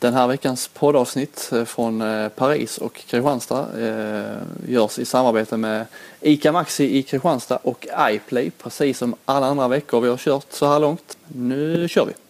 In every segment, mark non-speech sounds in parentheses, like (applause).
Den här veckans poddavsnitt eh, från eh, Paris och Kristianstad eh, görs i samarbete med ICA Maxi i Kristianstad och iPlay precis som alla andra veckor vi har kört så här långt. Nu kör vi!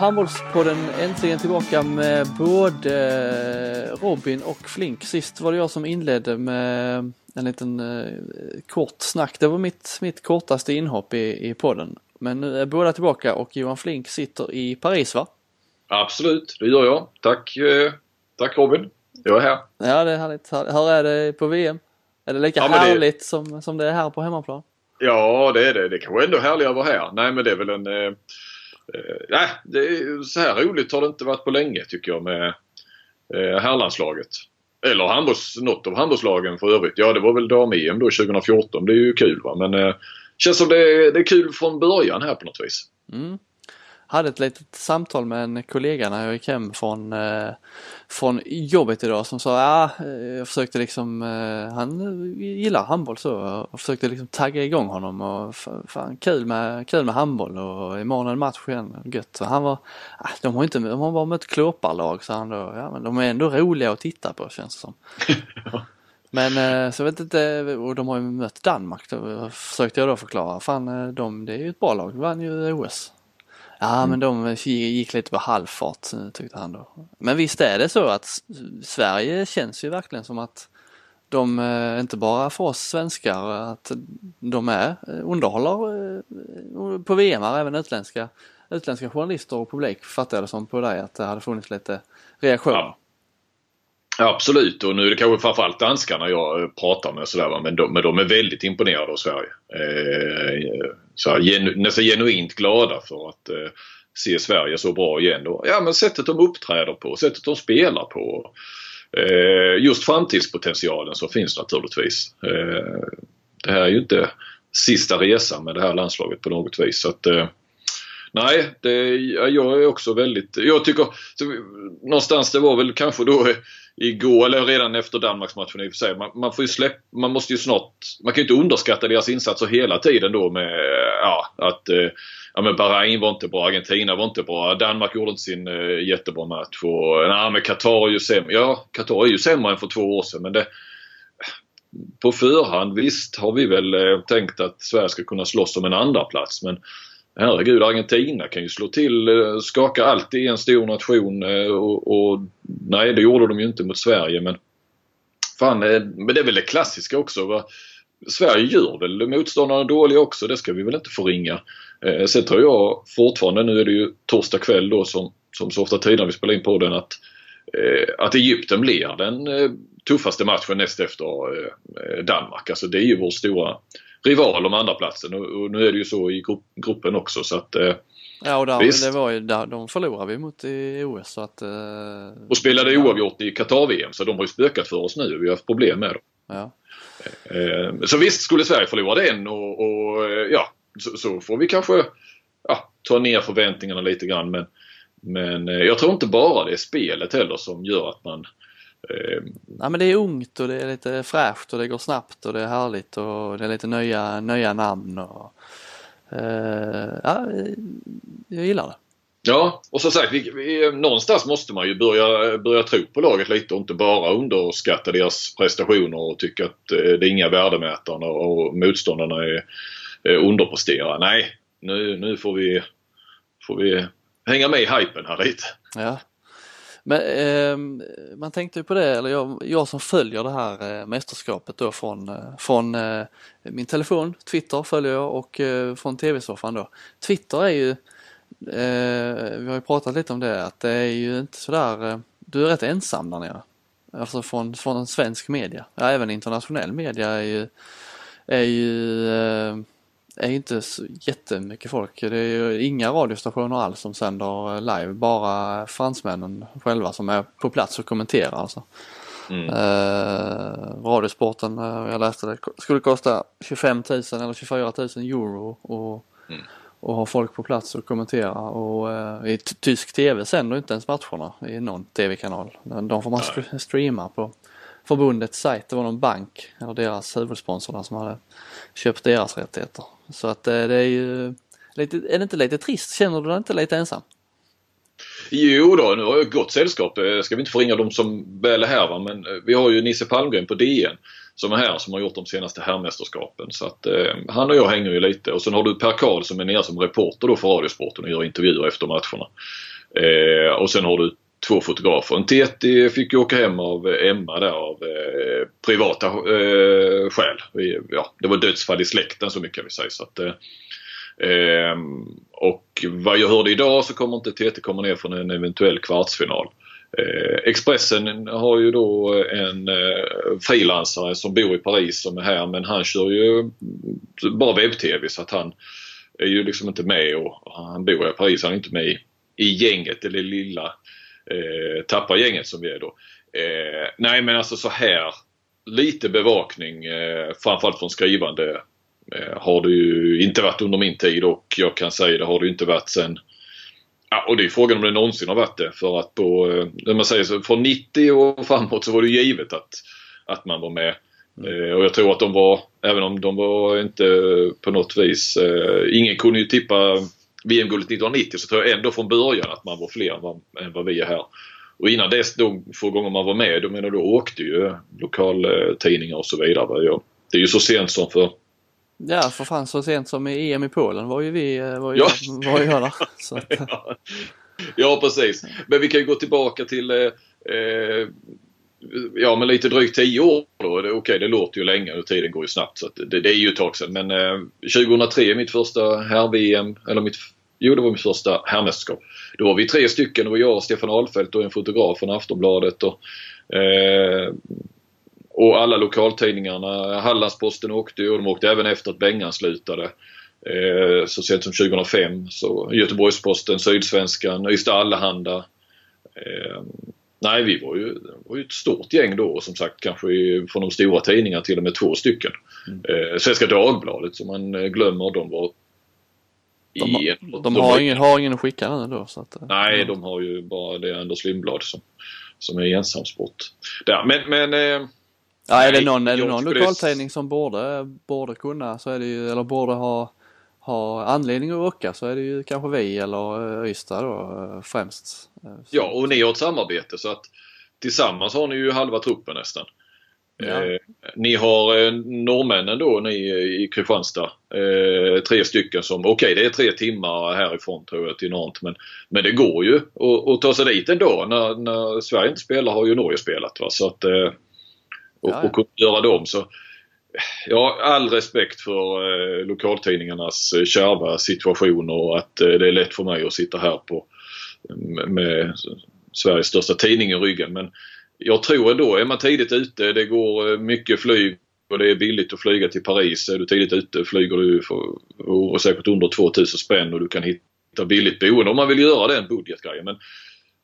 Handbollspodden äntligen tillbaka med både Robin och Flink. Sist var det jag som inledde med en liten eh, kort snack. Det var mitt, mitt kortaste inhopp i, i podden. Men nu är båda tillbaka och Johan Flink sitter i Paris va? Absolut, det gör jag. Tack, eh, tack Robin. Jag är här. Ja det är härligt. Hur är det på VM? Är det lika Ja, det- härligt som, som det är här på hemmaplan? Ja, det är det. Det kanske är ändå härligare att vara här. Nej, men det är väl en... Eh, eh, Eh, nej, det är, så här roligt har det inte varit på länge tycker jag med eh, herrlandslaget. Eller handbolls, något av handbollslagen för övrigt. Ja, det var väl dam-EM då 2014. Det är ju kul va. Men eh, känns som det är, det är kul från början här på något vis. Mm. Hade ett litet samtal med en kollega när jag gick hem från, eh, från jobbet idag som sa ja, eh, jag försökte liksom, eh, han gillar handboll så och försökte liksom tagga igång honom och fan kul med, kul med handboll och imorgon är det match igen, gött. Och han var, ah, de har inte, de har bara mött klåparlag sa han då, ja men de är ändå roliga att titta på känns det som. (laughs) Men så vet inte, och de har ju mött Danmark då försökte jag då förklara. Fan de, det är ju ett bra lag, de vann ju OS. Ja men de gick lite på halvfart eh, tyckte han då. Men visst är det så att Sverige känns ju verkligen som att de, eh, inte bara för oss svenskar, att de är, eh, underhåller på VM även utländska, utländska journalister och publik fattar jag det som på dig att det hade funnits lite reaktioner. Ja. Absolut och nu är det kanske framförallt danskarna jag pratar med sådär? Men de, men de är väldigt imponerade av Sverige. Eh, så här, genu, nästan genuint glada för att eh, se Sverige så bra igen. Och, ja men sättet de uppträder på, sättet de spelar på. Eh, just framtidspotentialen som finns naturligtvis. Eh, det här är ju inte sista resan med det här landslaget på något vis. Så att, eh, Nej, det, jag är också väldigt... Jag tycker... Så, någonstans det var väl kanske då (laughs) igår, eller redan efter Danmarksmatchen i och för sig. Man, man får ju släpp, Man måste ju snart... Man kan ju inte underskatta deras insatser hela tiden då med ja, att eh, ja, men Bahrain var inte bra, Argentina var inte bra, Danmark gjorde inte sin eh, jättebra match och nej, men Qatar är ju sämre. Ja, Qatar är ju sämre än för två år sedan men det... På förhand visst har vi väl eh, tänkt att Sverige ska kunna slåss om en andra plats men Herregud, Argentina kan ju slå till, eh, skaka allt i en stor nation eh, och, och nej, det gjorde de ju inte mot Sverige men fan, eh, men det är väl det klassiska också. Va? Sverige gör väl motståndarna dåliga också, det ska vi väl inte förringa. Eh, sen tror jag fortfarande, nu är det ju torsdag kväll då som, som så ofta tidigare vi spelar in på den att, eh, att Egypten blir den eh, tuffaste matchen näst efter eh, Danmark. Alltså det är ju vår stora rival om andra platsen och, och nu är det ju så i grupp, gruppen också så att eh, Ja och där, Visst. det var ju, där, de förlorade vi mot i OS så att... eh, och spelade oavgjort i Qatar-VM så de har ju spökat för oss nu. Vi har haft problem med dem. Ja. Eh, Så visst, skulle Sverige förlora den och, och eh, ja, så, så får vi kanske ja, ta ner förväntningarna lite grann. Men, men eh, jag tror inte bara det är spelet heller som gör att man eh, Nej men det är ungt och det är lite fräscht och det går snabbt och det är härligt och det är lite nya, nya namn och... eh, ja, jag gillar det. Ja, och som sagt, vi, vi, någonstans måste man ju börja, börja tro på laget lite och inte bara underskatta deras prestationer och tycka att eh, det är inga värdemätare och motståndarna är, är underpresterar. Nej, nu, nu får, vi, får vi hänga med i hypen här lite. Ja. Men eh, man tänkte ju på det, eller jag, jag som följer det här eh, mästerskapet då från, eh, från eh, min telefon, Twitter följer jag och eh, från tv-soffan då. Twitter är ju, eh, vi har ju pratat lite om det, att det är ju inte sådär, eh, du är rätt ensam där nere. Alltså från, från en svensk media, ja, även internationell media är ju, är ju eh, är ju inte så jättemycket folk. Det är ju inga radiostationer alls som sänder live. Bara fransmännen själva som är på plats och kommenterar alltså. Mm. Eh, Radiosporten, eh, jag läste det, skulle kosta 25 000 eller 24 000 euro och, mm. och ha folk på plats och kommentera och eh, i tysk tv sänder inte ens matcherna i någon tv-kanal. De får man st streama på förbundets sajt. Det var någon bank, eller deras huvudsponsor där som hade köpt deras rättigheter. Så att eh, det är ju lite, är det inte lite trist? Känner du dig inte lite ensam? Jo då, nu har jag gott sällskap. Eh, ska vi inte förringa dem som väl är här va? men eh, vi har ju Nisse Palmgren på DN som är här som har gjort de senaste herrmästerskapen. Så att eh, han och jag hänger ju lite och sen har du Per Karl som är nere som reporter då för Radiosporten och gör intervjuer efter matcherna. Eh, och sen har du två fotografer. En TT fick ju åka hem av Emma där av eh, privata eh, skäl. Ja, det var dödsfall i släkten så mycket kan vi säga. Så att, eh, ehm, och vad jag hörde idag så kommer inte TT komma ner från en eventuell kvartsfinal. Eh, Expressen har ju då en eh, frilansare som bor i Paris som är här men han kör ju bara webb-tv så att han är ju liksom inte med och han bor i Paris, han är inte med i, i gänget, eller lilla eh, tappargänget som vi är då. Eh, nej men alltså så här lite bevakning eh, framförallt från skrivande Eh, har det ju inte varit under min tid och jag kan säga det har det inte varit sen Ja, och det är frågan om det någonsin har varit det. För att på, eh, när man säger så, från 90 och framåt så var det givet att, att man var med. Mm. Eh, och jag tror att de var, även om de var inte på något vis, ingen kunde ju tippa VM-guldet 1990 så tror jag ändå från början att man var fler än vad, än vad vi är här. Och innan dess, de få gånger man var med, då menar då åkte ju lokaltidningar och så vidare. Det är ju så sent som för Ja, för fan så sent som i EM i Polen var ju vi, eh, var ju, ja. var ju där. Så att, ja. (laughs) ja, precis. Men vi kan ju gå tillbaka till eh, eh Ja men lite drygt 10 år då. Okej okay, det låter ju länge och tiden går ju snabbt så det, det, är ju ett tag sedan. Men eh, 2003 mitt första herr-VM, eller mitt, jo det var mitt första herrmästerskap. Då var vi tre stycken. Det var jag, Stefan Ahlfeldt och en fotograf från Aftonbladet. Och, eh, och alla lokaltidningarna, Hallandsposten åkte ju och de åkte även efter att Bengan slutade. Eh, så sent som 2005 så Göteborgsposten, Sydsvenskan, Ystad Allehanda. Eh, nej, vi var ju, var ju ett stort gäng då och som sagt kanske från de stora tidningarna till och med två stycken. Mm. Eh, Svenska Dagbladet som man eh, glömmer, de var de, i, de, de har, ingen, har ingen att skicka nu då? Så att, eh, nej, ja. de har ju bara det Anders Lindblad som, som är ensamsport. Där. Men, men eh, Ja, är det någon, är det någon lokaltidning som borde, borde kunna så är det ju, eller borde ha, ha anledning att åka så är det ju kanske vi eller eh, Ystad då eh, främst. Eh, ja, och ni har ett samarbete så att tillsammans har ni ju halva truppen nästan. Ja. Eh, ni har eh, norrmännen då, ni i Kristianstad. Eh, tre stycken som, okej okay, det är tre timmar härifrån tror jag till Nantes men, men det går ju att ta sig dit ändå. När, när Sverige inte spelar har ju Norge spelat. Va? Så att eh, och, ja, ja. och kunna göra dem. Så, ja, all respekt för eh, lokaltidningarnas eh, kärva situation och att eh, det är lätt för mig att sitta här på mm, med Sveriges största tidning i ryggen. Men jag tror ändå, är man tidigt ute, det går eh, mycket flyg och det är billigt att flyga till Paris. Är du tidigt ute flyger du för, och säkert under 2000 spänn och du kan hitta billigt boende om man vill göra den budgetgrejen. Men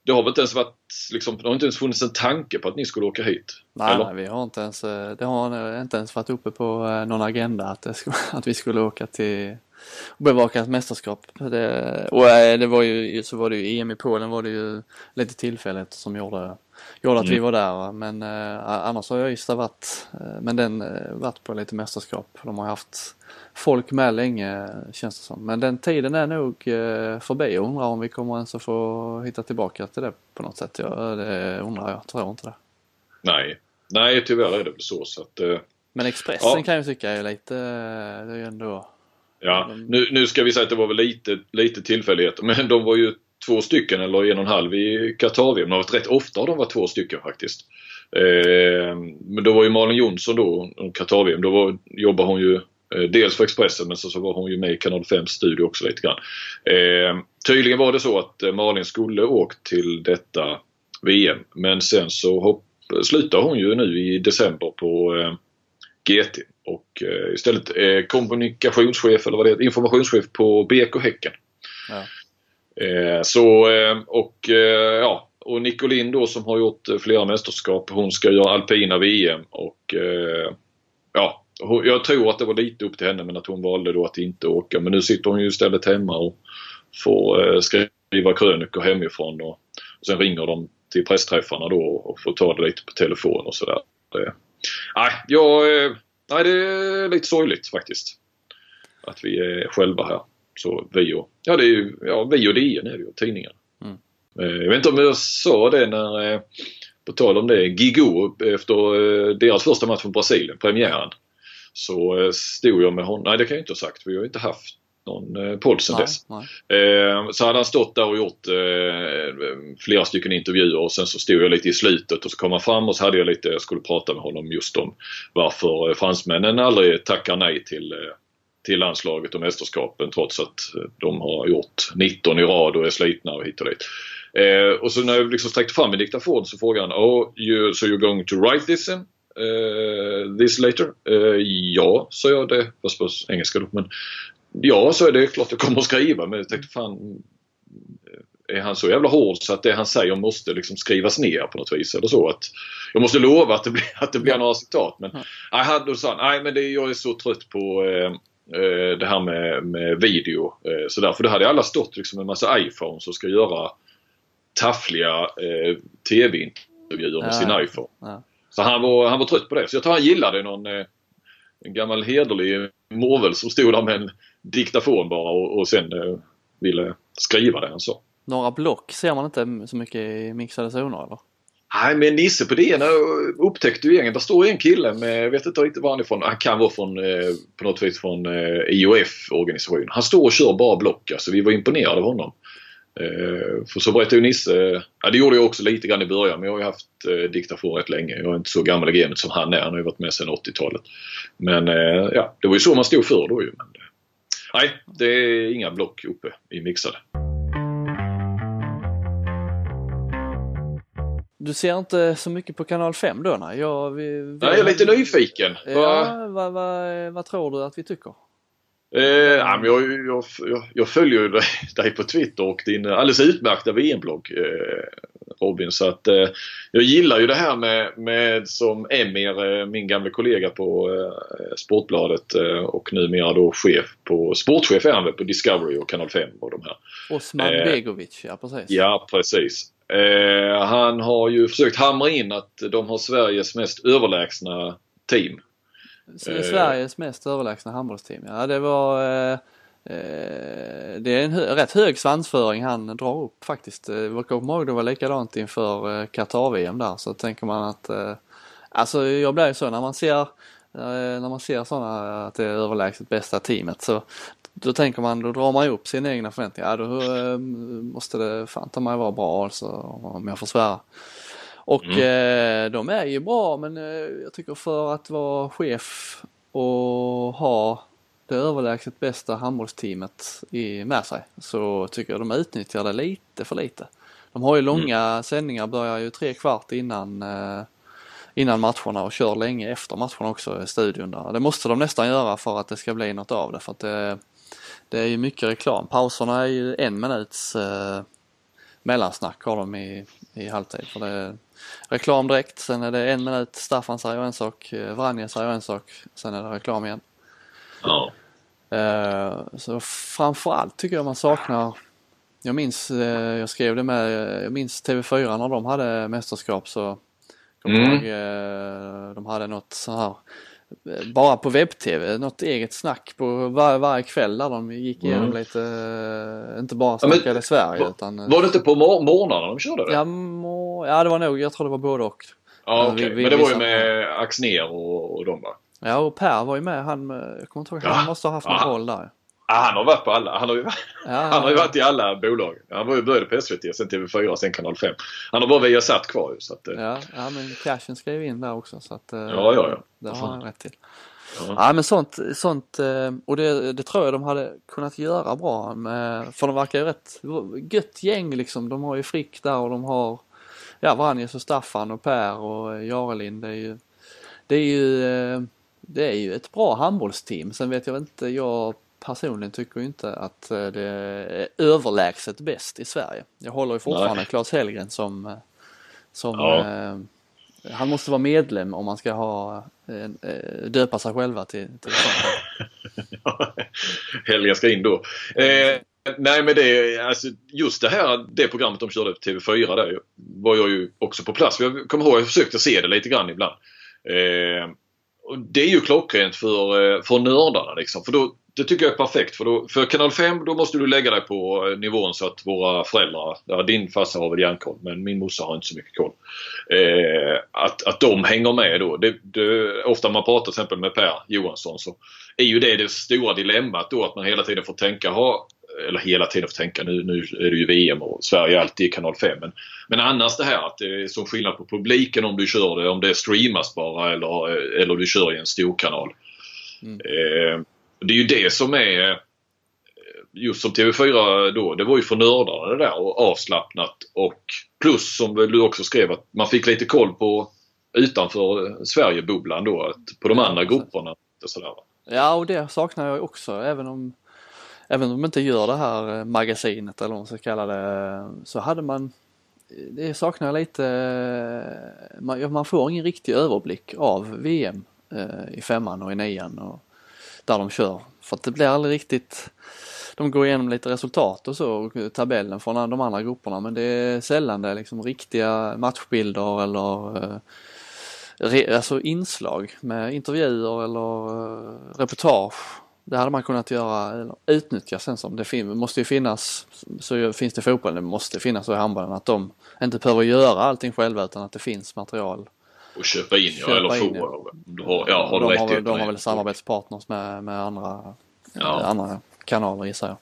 det har väl inte ens varit, liksom, det har inte ens funnits en tanke på att ni skulle åka hit? Nej, nej vi har inte ens, eh, det har inte ens varit uppe på eh, någon agenda att, skulle, (laughs) att vi skulle åka till och bevaka ett mästerskap. Det, och eh, det var ju, så var det ju EM i Polen var det ju lite tillfälligt som gjorde, gjorde att mm. vi var där. Men eh, annars har jag Ystad varit, men den varit på lite mästerskap. De har haft folk med länge känns det som. Men den tiden är nog eh, förbi. Jag undrar om vi kommer ens att få hitta tillbaka till det på något sätt. Ja, det undrar jag. Tror inte det. Nej, nej tyvärr är det så. så att, eh, Men Expressen ja. kan jag tycka är lite, det är ju ändå... Ja, nu, nu ska vi säga att det var väl lite, lite tillfällighet. (laughs) Men de var ju två stycken eller en och en halv i Qatar-VM. Rätt ofta har de varit två stycken faktiskt. Eh, men då var ju Malin Jonsson då, Qatar-VM, då var, jobbade hon ju Eh, dels för Expressen men så, så var hon ju med i Kanal 5 studio också lite grann. Eh, tydligen var det så att eh, Malin skulle åkt till detta VM men sen så hopp, slutar hon ju nu i december på eh, GT och eh, istället eh, kommunikationschef eller vad det heter, informationschef på BK Häcken. Ja. Eh, så eh, och eh, ja och Nicolin då som har gjort flera mästerskap, hon ska göra alpina VM och eh, ja, jag tror att det var lite upp till henne men att hon valde då att inte åka. Men nu sitter hon ju istället hemma och får eh, skriva krönikor hemifrån och, och sen ringer de till pressträffarna då och får ta det lite på telefon och sådär. Nej, jag, eh, nej, det är lite sorgligt faktiskt. Att vi är själva här. Så vi och, ja, det är ju, ja, vi och DN är det ju, tidningen. Mm. Eh, jag vet inte om jag sa det när, eh, på tal om det, Gigo efter deras första match mot Brasilien, premiären. Så stod jag med honom, nej det kan jag inte ha sagt vi har inte haft någon eh, podd sedan dess. Eh, så hade han stått där och gjort eh, flera stycken intervjuer och sen så stod jag lite i slutet och så kom han fram och så hade jag lite, jag skulle prata med honom just om varför fransmännen aldrig tackar nej till till landslaget och mästerskapen trots att de har gjort 19 i rad och är slitna och hit och dit. Eh, och så när jag liksom sträckte fram min diktafon så frågade han oh, you, So you're going to write this in? Uh, this later? Uh, ja, sa jag det. Fast på engelska då. Men Ja, så är det klart jag kommer att skriva men jag tänkte fan är han så jävla hård så att det han säger måste liksom skrivas ner på något vis eller så. Att jag måste lova att det blir, att det blir några citat. Men ja. då sa han, nej men det, jag är så trött på eh, eh, det här med, med video. Eh, så därför det hade alla stått liksom en massa iPhones och ska göra taffliga eh, TV-intervjuer med ja. sin iPhone. Ja. Så han var, han var trött på det. Så jag tror han gillade någon eh, en gammal hederlig morvel som stod där med en diktafon bara och, och sen eh, ville skriva det han sa. Några block ser man inte så mycket i mixade zoner eller? Nej men Nisse på DN eh, upptäckte ju egentligen, där står en kille med, jag vet inte riktigt var han är ifrån, han kan vara från eh, på något vis från eh, IOF-organisationen. Han står och kör bara block alltså, vi var imponerade av honom. För så berättade ju Nisse, ja det gjorde jag också lite grann i början men jag har ju haft diktafon rätt länge. Jag är inte så gammal i gamet som han är, han har ju varit med sedan 80-talet. Men ja, det var ju så man stod för då ju. Men, nej, det är inga block uppe i mixade. Du ser inte så mycket på kanal 5 då? Nej, jag, vi, vi, jag är lite nyfiken. Ja, vad, vad, vad tror du att vi tycker? Eh, jag, jag, jag, jag följer ju dig, (laughs) dig, på Twitter och din alldeles utmärkta VM-blogg eh, Robin. Så att eh, jag gillar ju det här med, med som Emir, eh, min gamla kollega på eh, Sportbladet eh, och numera då chef på, sportchef är han väl på Discovery och Kanal 5 och de här. Osman eh, Begovic, ja precis. Ja precis. Eh, han har ju försökt hamra in att de har Sveriges mest överlägsna team Eh, Sveriges mest överlägsna handbollsteam. Ja det var eh, eh, det är en hö rätt hög svansföring han drar upp faktiskt. Jag kommer ihåg det var likadant inför eh, Qatar-VM där så tänker man att eh, Alltså jag blir ju så när man ser eh, när man ser sådana att det är överlägset bästa teamet så då tänker man, då drar man ju upp sina egna förväntningar. Ja, då eh, måste det fan ta mig vara bra alltså om jag får svära. Och mm. eh, de är ju bra men eh, jag tycker för att vara chef och ha det överlägset bästa handbollsteamet i, med sig så tycker jag de utnyttjar det lite för lite. De har ju långa mm. sändningar, börjar ju tre kvart innan eh, innan matcherna och kör länge efter matcherna också i studion där. Det måste de nästan göra för att det ska bli något av det för att det, det är ju mycket reklam. Pauserna är ju en minuts eh, mellansnack har de i, i halvtid. För det reklam direkt, sen är det en minut, Staffan säger en sak, eh, Vranje säger en sak, sen är det reklam igen. Ja. Uh, så framförallt tycker jag man saknar jag minns, uh, jag skrev det med, jag minns TV4 när de hade mästerskap så mm. ihåg, uh, de hade något så här bara på webb-tv, något eget snack på var, varje kväll där de gick igenom mm. lite, eh, inte bara snackade ja, Sverige var, utan... Var det inte på mor morgnarna de körde det? Ja, må, ja det var nog, jag tror det var både och. Ja okay. men det var ju med Axner och, och de va? Ja och Per var ju med, han, jag kommer inte ihåg, ja. han måste ha haft en roll där. Ja, han har varit på alla. Han har ju, ja, han har ju varit i alla bolag. Han var ju började på SVT, sen TV4, sen Kanal 5. Han har bara Viasat kvar ju. Så att, eh. ja, ja, men cashen skrev in där också så att eh, ja, ja, ja. det har han rätt till. Ja. ja men sånt, sånt eh, och det, det tror jag de hade kunnat göra bra med, för de verkar ju rätt gött gäng liksom. De har ju Frick där och de har ja, Vranjes och Staffan och Per och Jarelind. Det är ju, det är ju, det är ju ett bra handbollsteam. Sen vet jag inte, jag personligen tycker inte att eh, det är överlägset bäst i Sverige. Jag håller ju fortfarande Claes Hellgren som, eh, som ja. eh, han måste vara medlem om man ska ha, eh, döpa sig själva till, till (laughs) Hellgren ska in då. Eh, nej men det, alltså, just det här, det programmet de körde på TV4 där var jag ju också på plats. Jag kommer ihåg, jag försökte se det lite grann ibland. Eh, och det är ju klockrent för, för nördarna liksom. För då, det tycker jag är perfekt för, då, för kanal 5 då måste du lägga dig på eh, nivån så att våra föräldrar, ja, din farsa har väl järnkoll men min morsa har inte så mycket koll. Eh, att, att de hänger med då. Det, det, ofta man pratar till exempel med Per Johansson så är ju det det stora dilemmat då att man hela tiden får tänka, ha, eller hela tiden får tänka, nu, nu är det ju VM och Sverige är alltid i kanal 5. Men, men annars det här att det är som skillnad på publiken om du kör det, om det streamas bara eller, eller du kör i en storkanal. Mm. Eh, det är ju det som är eh, just som TV4 då, det var ju för nördarna det där och avslappnat och plus som du också skrev att man fick lite koll på utanför eh, Sverigebubblan då, att på de andra grupperna. Och sådär. Ja och det saknar jag också även om Även om de inte gör det här eh, magasinet eller vad man ska kalla det så hade man Det saknar jag lite Man, man får ingen riktig överblick av VM i femman och i nian och där de kör. För att det blir aldrig riktigt de går igenom lite resultat och så, tabellen från de andra grupperna men det är sällan det är liksom riktiga matchbilder eller eh, alltså inslag med intervjuer eller eh, reportage. Det hade man kunnat göra, eller utnyttja sen som det måste ju finnas, så finns det i fotbollen, det måste finnas så i handbollen att de inte behöver göra allting själva utan att det finns material och köpa in köpa ja, eller få. Du har, ja, har de, har väl, de har väl samarbetspartners med, med andra, ja. andra kanaler gissar jag.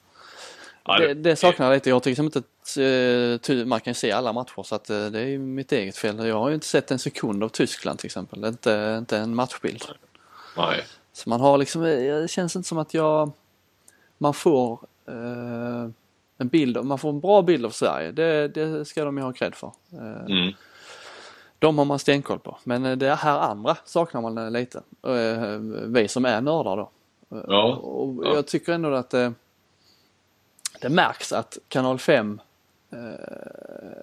Ja, det, det saknar jag lite. Jag tycker inte att eh, man kan se alla matcher så att eh, det är mitt eget fel. Jag har ju inte sett en sekund av Tyskland till exempel. Det är inte, inte en matchbild. Nej. Så man har liksom, eh, det känns inte som att jag, man får eh, en bild, man får en bra bild av Sverige. Det, det ska de ju ha cred för. Eh, mm. De har man stenkoll på. Men eh, det här andra saknar man eh, lite. Eh, vi som är nördar då. Ja. Och jag tycker ändå att det, det märks att kanal 5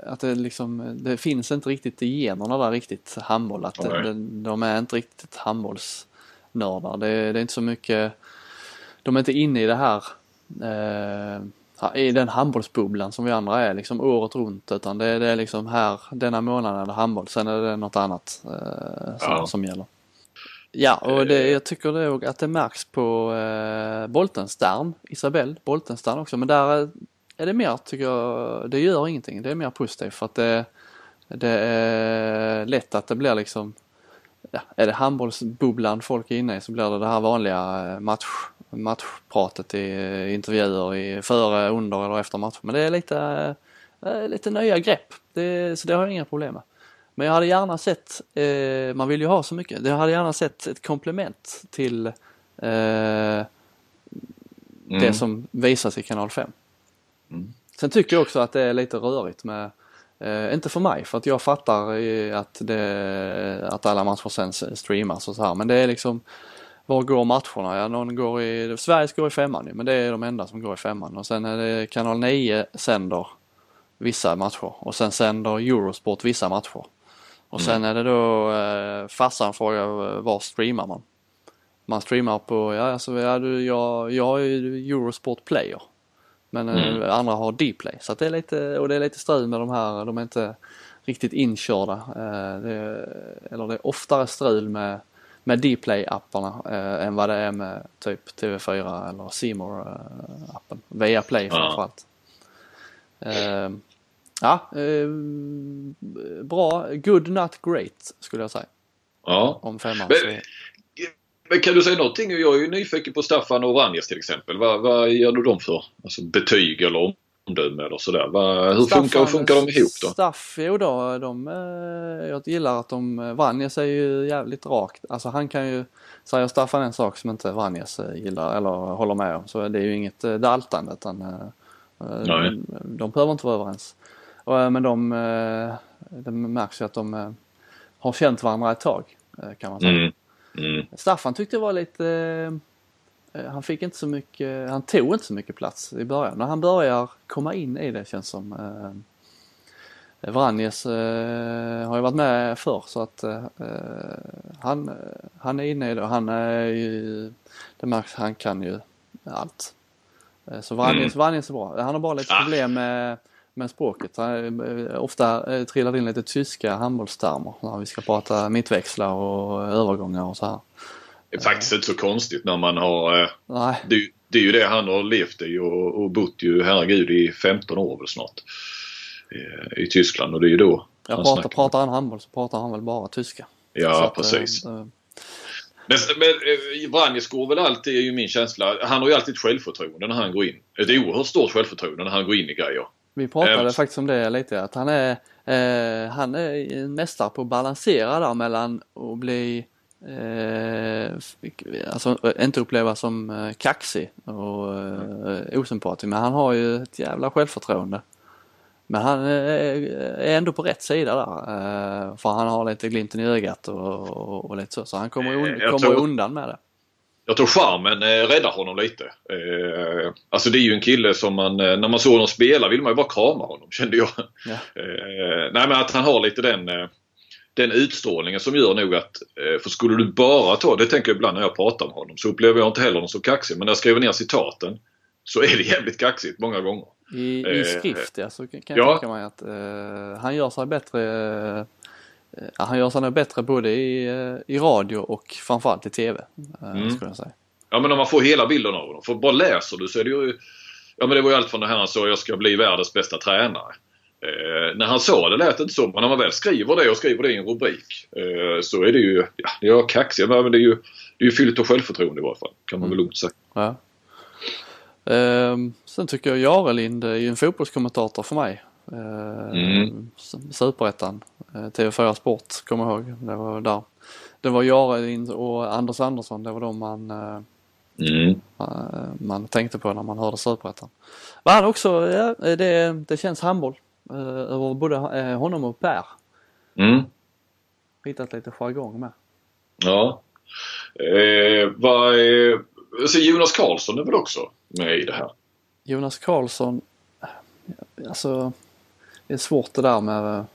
att det liksom, det finns inte riktigt i generna där riktigt handboll. Att det, de är inte riktigt handbollsnördar. Det, det, är inte så mycket, de är inte inne i det här eh, i den handbollsbubblan som vi andra är liksom året runt utan det, det är liksom här denna månaden är det handboll sen är det något annat eh, som, ja. som gäller. Ja och det, jag tycker det att det märks på eh, Boltenstern, Isabelle Boltenstern också men där är det mer tycker jag, det gör ingenting, det är mer positivt för att det, det är lätt att det blir liksom ja, är det handbollsbubblan folk är inne i så blir det det här vanliga eh, match matchpratet i intervjuer i före, under eller efter matchen. Men det är lite, äh, lite nya grepp. Det, så det har jag inga problem med. Men jag hade gärna sett, eh, man vill ju ha så mycket, jag hade gärna sett ett komplement till eh, mm. det som visas i kanal 5. Mm. Sen tycker jag också att det är lite rörigt med, eh, inte för mig för att jag fattar att, det, att alla matcher sen streamas och så här men det är liksom var går matcherna? Ja, någon går i, Sveriges går i femman men det är de enda som går i femman. Och sen är det kanal 9 sänder vissa matcher och sen sänder Eurosport vissa matcher. Och sen mm. är det då, eh, farsan frågar var streamar man? Man streamar på, ja alltså ja, du, jag, jag är Eurosport player. Men eh, mm. eh, andra har D-play så att det är lite, och det är lite strul med de här, de är inte riktigt inkörda. Eh, det, eller det är oftare strul med med Dplay-apparna eh, än vad det är med typ TV4 eller simor appen Via Play framförallt. Eh, ja, eh, bra. Good not great skulle jag säga. Ja. Om femman. Men, men kan du säga någonting? Jag är ju nyfiken på Staffan och Ranjes till exempel. Vad, vad gör du dem för? Alltså betyg eller omdöme eller sådär. hur Staffan, funkar, funkar de ihop då? Staff, jo då, de, eh, jag gillar att de, eh, Vanjes är ju jävligt rakt. Alltså han kan ju, säger Staffan en sak som inte Vanjes eh, gillar eller håller med om så det är ju inget daltande utan Nej. de behöver inte vara överens. Men de, det märks ju att de har känt varandra ett tag kan man säga. Mm. Mm. Staffan tyckte det var lite han fick inte så mycket, han tog inte så mycket plats i början. När han börjar komma in i det känns som eh, Vranjes eh, har ju varit med förr så att eh, han, han är inne i det och han är ju, det märks, han kan ju allt. Eh, så Vranjes, mm. Vranjes är bra. Han har bara lite problem med, med språket. Eh, ofta eh, trillar det in lite tyska handbollstermer när vi ska prata mittväxlar och övergångar och så här. Det är faktiskt inte så konstigt när man har... Nej. Det, det är ju det han har levt i och, och bott ju herregud i 15 år väl snart i Tyskland och det är ju då Jag han pratar, pratar han handboll så pratar han väl bara tyska. Ja, att, precis. Äh, men, men Vranjes går väl alltid, är ju min känsla, han har ju alltid ett självförtroende när han går in. Ett oerhört stort självförtroende när han går in i grejer. Vi pratade ähm, faktiskt om det lite, att han är, eh, han är en mästare på att balansera där mellan att bli Eh, alltså inte upplevas som eh, kaxig och eh, osympatisk men han har ju ett jävla självförtroende. Men han är ändå på rätt sida där. Eh, för han har lite glimten i ögat och, och, och lite så. Så han kommer, un kommer tror, undan med det. Jag tror charmen eh, räddar honom lite. Eh, alltså det är ju en kille som man, när man såg honom spela vill man ju bara krama honom kände jag. Ja. Nej men att han har lite den, den utstrålningen som gör nog att, för skulle du bara ta, det tänker jag ibland när jag pratar med honom, så upplever jag inte heller honom så kaxig. Men när jag skriver ner citaten så är det jävligt kaxigt många gånger. I, i eh, skrift ja, så kan jag ja. tänka mig att uh, han gör sig bättre uh, han gör sig nog bättre både i, uh, i radio och framförallt i TV. Mm. Skulle jag säga. Ja men om man får hela bilden av honom. För bara läser du så är det ju Ja men det var ju allt från det här sa jag ska bli världens bästa tränare. Eh, när han sa det lät det inte så men när man väl skriver det och skriver det i en rubrik eh, så är det ju, ja det är kaxigt men det är ju, det är ju fyllt av självförtroende i varje fall. Kan man mm. väl lugnt säga. Ja. Um, sen tycker jag Jarelind är ju en fotbollskommentator för mig. Uh, mm. Superettan, uh, TV4 Sport kommer jag ihåg. Det var där. Det var Jarelind och Anders Andersson, det var de man, uh, mm. man tänkte på när man hörde Superettan. Men han också, ja, det, det känns handboll över både honom och Per. Mm. Hittat lite jargong med. Ja. Eh, vad är, alltså Jonas Karlsson är väl också med i det här? Jonas Karlsson, alltså det är svårt det där med att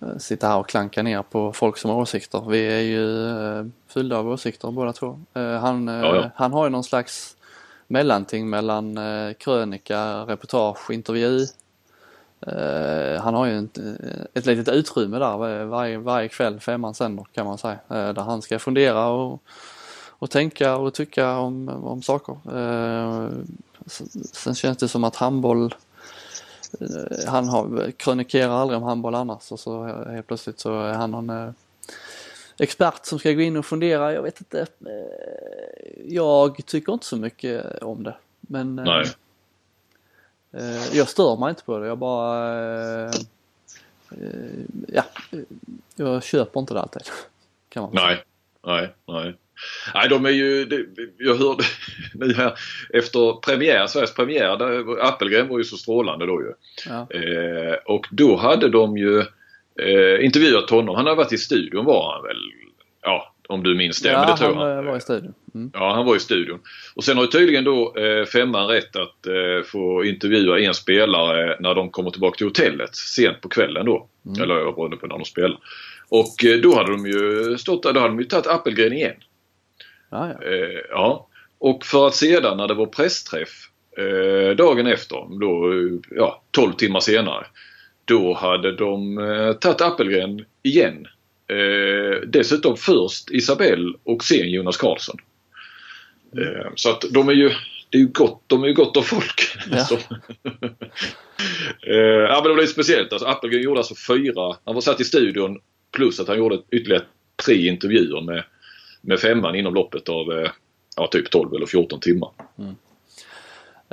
eh, sitta här och klanka ner på folk som har åsikter. Vi är ju eh, fyllda av åsikter båda två. Eh, han, ja, ja. han har ju någon slags mellanting mellan krönika, reportage, intervju. Eh, han har ju ett, ett litet utrymme där varje, varje kväll, femman sänder kan man säga. Eh, där han ska fundera och och tänka och tycka om, om saker. Eh, sen känns det som att handboll, han har, krönikerar aldrig om handboll annars och så helt plötsligt så är han någon eh, expert som ska gå in och fundera. Jag vet inte. Eh, jag tycker inte så mycket om det. Men Nej. Eh, jag stör mig inte på det. Jag bara eh, ja, jag köper inte det alltid. Kan man nej, nej, nej. Nej, de är ju, jag hörde (laughs) nu här efter premiär, Sveriges premiär, där, Appelgren var ju så strålande då ju. Ja. Eh, och då hade de ju eh, intervjuat honom. Han har varit i studion var han väl, ja om du minns det. Ja, men det tror han jag. var i studion. Mm. Ja, han var i studion. Och sen har tydligen då eh, femman rätt att eh, få intervjua en spelare när de kommer tillbaka till hotellet sent på kvällen då. Mm. Eller beroende på när de spelar. Och eh, då hade de ju stått där, då hade de ju tagit Appelgren igen. Ja, ja. Eh, ja. Och för att sedan när det var pressträff eh, dagen efter, då, ja, 12 timmar senare. Då hade de eh, tagit Appelgren igen. Eh, dessutom först Isabelle och sen Jonas Karlsson. Eh, så att de är ju, det är ju gott, de är ju gott om folk. Ja. (laughs) eh, ja men det var lite speciellt. Alltså, Appelgren gjorde alltså fyra, han var satt i studion plus att han gjorde ytterligare tre intervjuer med med femman inom loppet av eh, ja, typ 12 eller 14 timmar. Mm.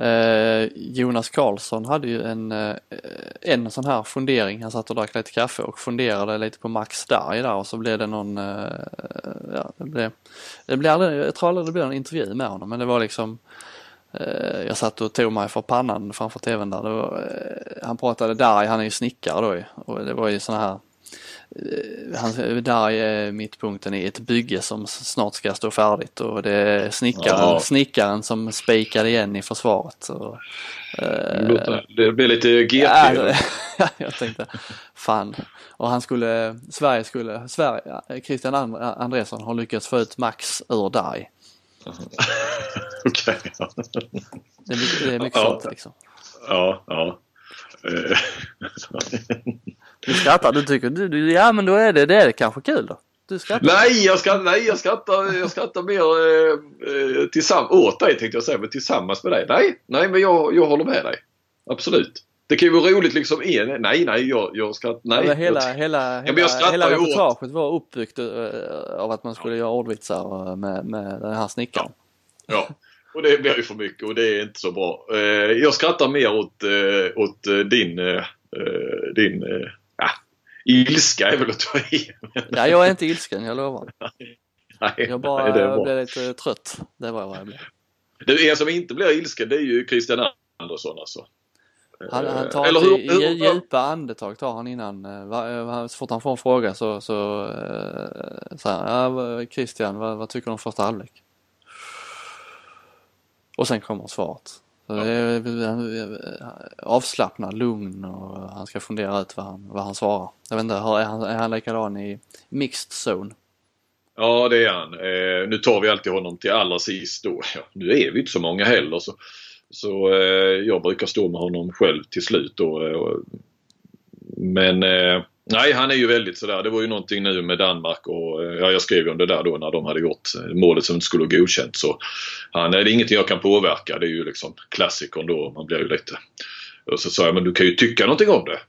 Eh, Jonas Karlsson hade ju en, eh, en sån här fundering. Han satt och drack lite kaffe och funderade lite på Max Darj där och så blev det någon, eh, ja det blev, det blev aldrig, jag tror aldrig det blev en intervju med honom men det var liksom jag satt och tog mig för pannan framför tvn där. Var, han pratade Darj, han är ju snickare då och det var ju såna här han, där är mittpunkten i ett bygge som snart ska stå färdigt och det är snickaren, ja. snickaren som spikade igen i försvaret. Så, eh, det blir lite GP. Ja, (laughs) jag tänkte, fan. Och han skulle, Sverige skulle, Sverige, Christian Andresson har lyckats få ut Max ur Darj. (laughs) Okej. Okay. Det är mycket, det är mycket ja. sånt liksom. Ja, ja. (laughs) Eh, du skrattar, du tycker, du, du, ja men då är det, det är kanske kul då? Du skrattar? Nej, jag, ska, nej, jag skrattar, jag skrattar mer eh, eh tillsammans, åt dig tänkte jag säga, men tillsammans med dig. Nej, nej men jag, jag håller med dig. Absolut. Det kan ju vara roligt liksom en, nej nej jag, jag ska, nej. Ja, hela, hela, hela, ja, hela reportaget var uppbyggt uh, av att man skulle ja. göra ordvitsar med, med den här snickaren. Ja. ja. Och det blir ju för mycket och det är inte så bra. Jag skrattar mer åt, åt din, din ilska är väl att ta i. ja, jag är inte ilsken, jag lovar. Nej, jag bara nej, blev lite trött. Det var vad jag blev. Det en som inte blir ilsken det är ju Christian Andersson alltså. Han, han tar Eller hur, hur, djupa andetag tar han innan. Eh, så fort han får en fråga så, så äh, säger han, ja, Christian vad, vad tycker du om första halvlek? Och sen kommer svaret. Så det är avslappnad, lugn och han ska fundera ut vad han, vad han svarar. Jag vet inte, är han, är han likadan i mixed zone? Ja det är han. Eh, nu tar vi alltid honom till allra sist då. Ja, nu är vi inte så många heller så så eh, jag brukar stå med honom själv till slut då. Eh, men eh, nej, han är ju väldigt sådär. Det var ju någonting nu med Danmark och eh, ja, jag skrev ju om det där då när de hade gjort målet som inte skulle ha godkänt. Så han, det är ingenting jag kan påverka. Det är ju liksom klassikern då. Man blir ju lite... Och så sa jag, men du kan ju tycka någonting om det.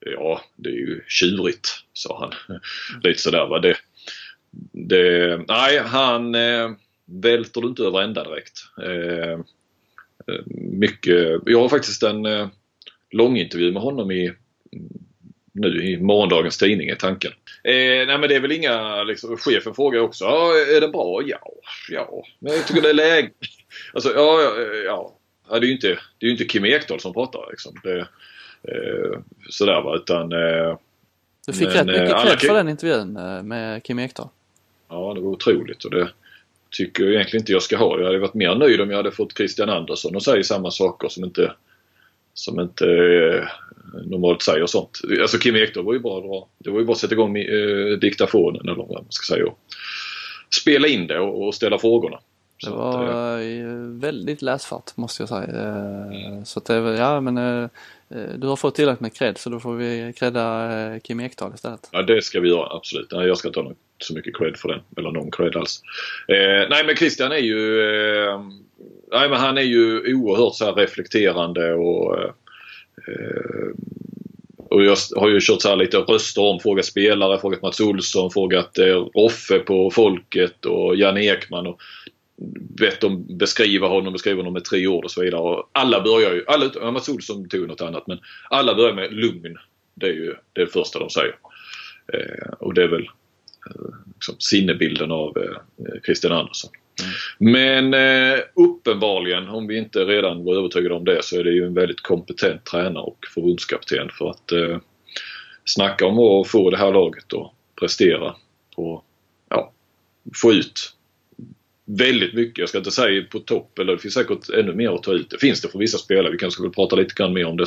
Ja, det är ju tjurigt, sa han. Lite sådär va. Det, det, nej, han eh, välter du inte över ända direkt. Eh, mycket. Jag har faktiskt en eh, långintervju med honom i nu i morgondagens tidning är tanken. Eh, nej men det är väl inga, liksom, chefen frågar också, ja, är det bra? Ja, ja, men jag tycker det är läge. (laughs) Alltså ja, ja, ja. Det är ju inte, det är inte Kim Ekdahl som pratar liksom. Det, eh, sådär va, utan eh, Du fick men, rätt mycket eh, cred för den intervjun eh, med Kim Ekdahl. Ja, det var otroligt och det, tycker jag egentligen inte jag ska ha. Jag hade varit mer nöjd om jag hade fått Christian Andersson och säga samma saker som inte, som inte eh, normalt säger sånt. Alltså Kim Ekdahl var ju bara bra. Det var ju bara att sätta igång eh, diktafonen eller vad man ska säga. Och spela in det och, och ställa frågorna. Det var att, eh, väldigt läsfart måste jag säga. Eh, så att det, ja men eh, du har fått tillräckligt med cred så då får vi credda Kim Ekdahl istället. Ja det ska vi göra absolut. jag ska ta något så mycket cred för den. Eller någon cred alls. Eh, nej men Christian är ju eh, Nej men han är ju oerhört så här reflekterande och eh, eh och jag har ju kört så här lite röster om, frågat spelare, frågat Mats Olsson, frågat eh, Roffe på Folket och Janne Ekman. Och bett dem beskriva honom, beskriva honom med tre ord och så vidare. Och alla börjar ju, alla, ja, Mats Olsson tog något annat men alla börjar med lugn. Det är ju det, det första de säger. Eh, och det är väl liksom, sinnebilden av eh, Christian Andersson. Mm. Men eh, uppenbarligen, om vi inte redan var övertygade om det, så är det ju en väldigt kompetent tränare och förbundskapten för att eh, snacka om att få det här laget att prestera och ja, få ut väldigt mycket. Jag ska inte säga på topp, eller det finns säkert ännu mer att ta ut. Det finns det för vissa spelare. Vi kanske ska prata lite grann mer om det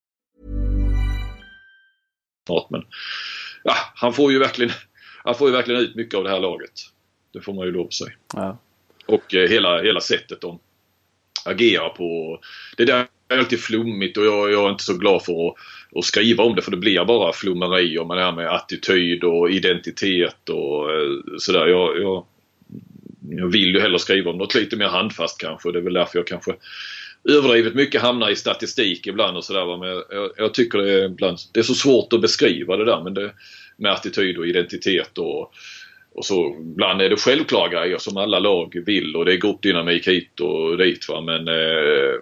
Men ja, han får ju verkligen han får ju verkligen ut mycket av det här laget. Det får man ju lov att säga. Ja. Och eh, hela, hela sättet de agerar på. Det där är alltid flummigt och jag, jag är inte så glad för att, att, skriva om det för det blir bara flummeri om det här med attityd och identitet och eh, sådär. Jag, jag, jag vill ju hellre skriva om något lite mer handfast kanske. Det är väl därför jag kanske överdrivet mycket hamnar i statistik ibland och sådär. Men jag, jag, tycker det är ibland, det är så svårt att beskriva det där men det, med attityd och identitet och, och så. Ibland är det självklara grejer som alla lag vill och det är gruppdynamik hit och dit va. Men eh,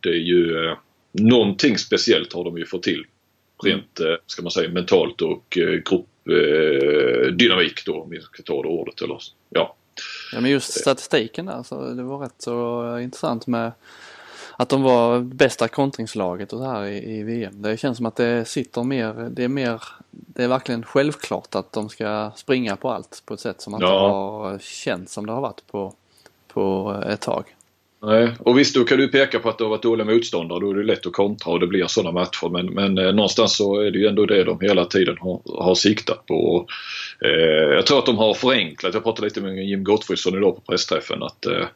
det är ju eh, någonting speciellt har de ju fått till. Rent, mm. ska man säga, mentalt och eh, gruppdynamik eh, då om vi ska ta det ordet. Eller, ja ja men just statistiken där så det var rätt så intressant med att de var bästa kontringslaget och så här i, i, VM. Det känns som att det sitter mer, det är mer, det är verkligen självklart att de ska springa på allt på ett sätt som inte ja. har känts som det har varit på, på ett tag. Nej, och visst då kan du peka på att det har varit dåliga motståndare. Då är det lätt att kontra och det blir sådana matcher. Men, men eh, någonstans så är det ju ändå det de hela tiden har, har siktat på. Och, eh, Eh, jag tror att de har förenklat. Jag pratade lite med Jim Gottfridsson idag på pressträffen. att eh,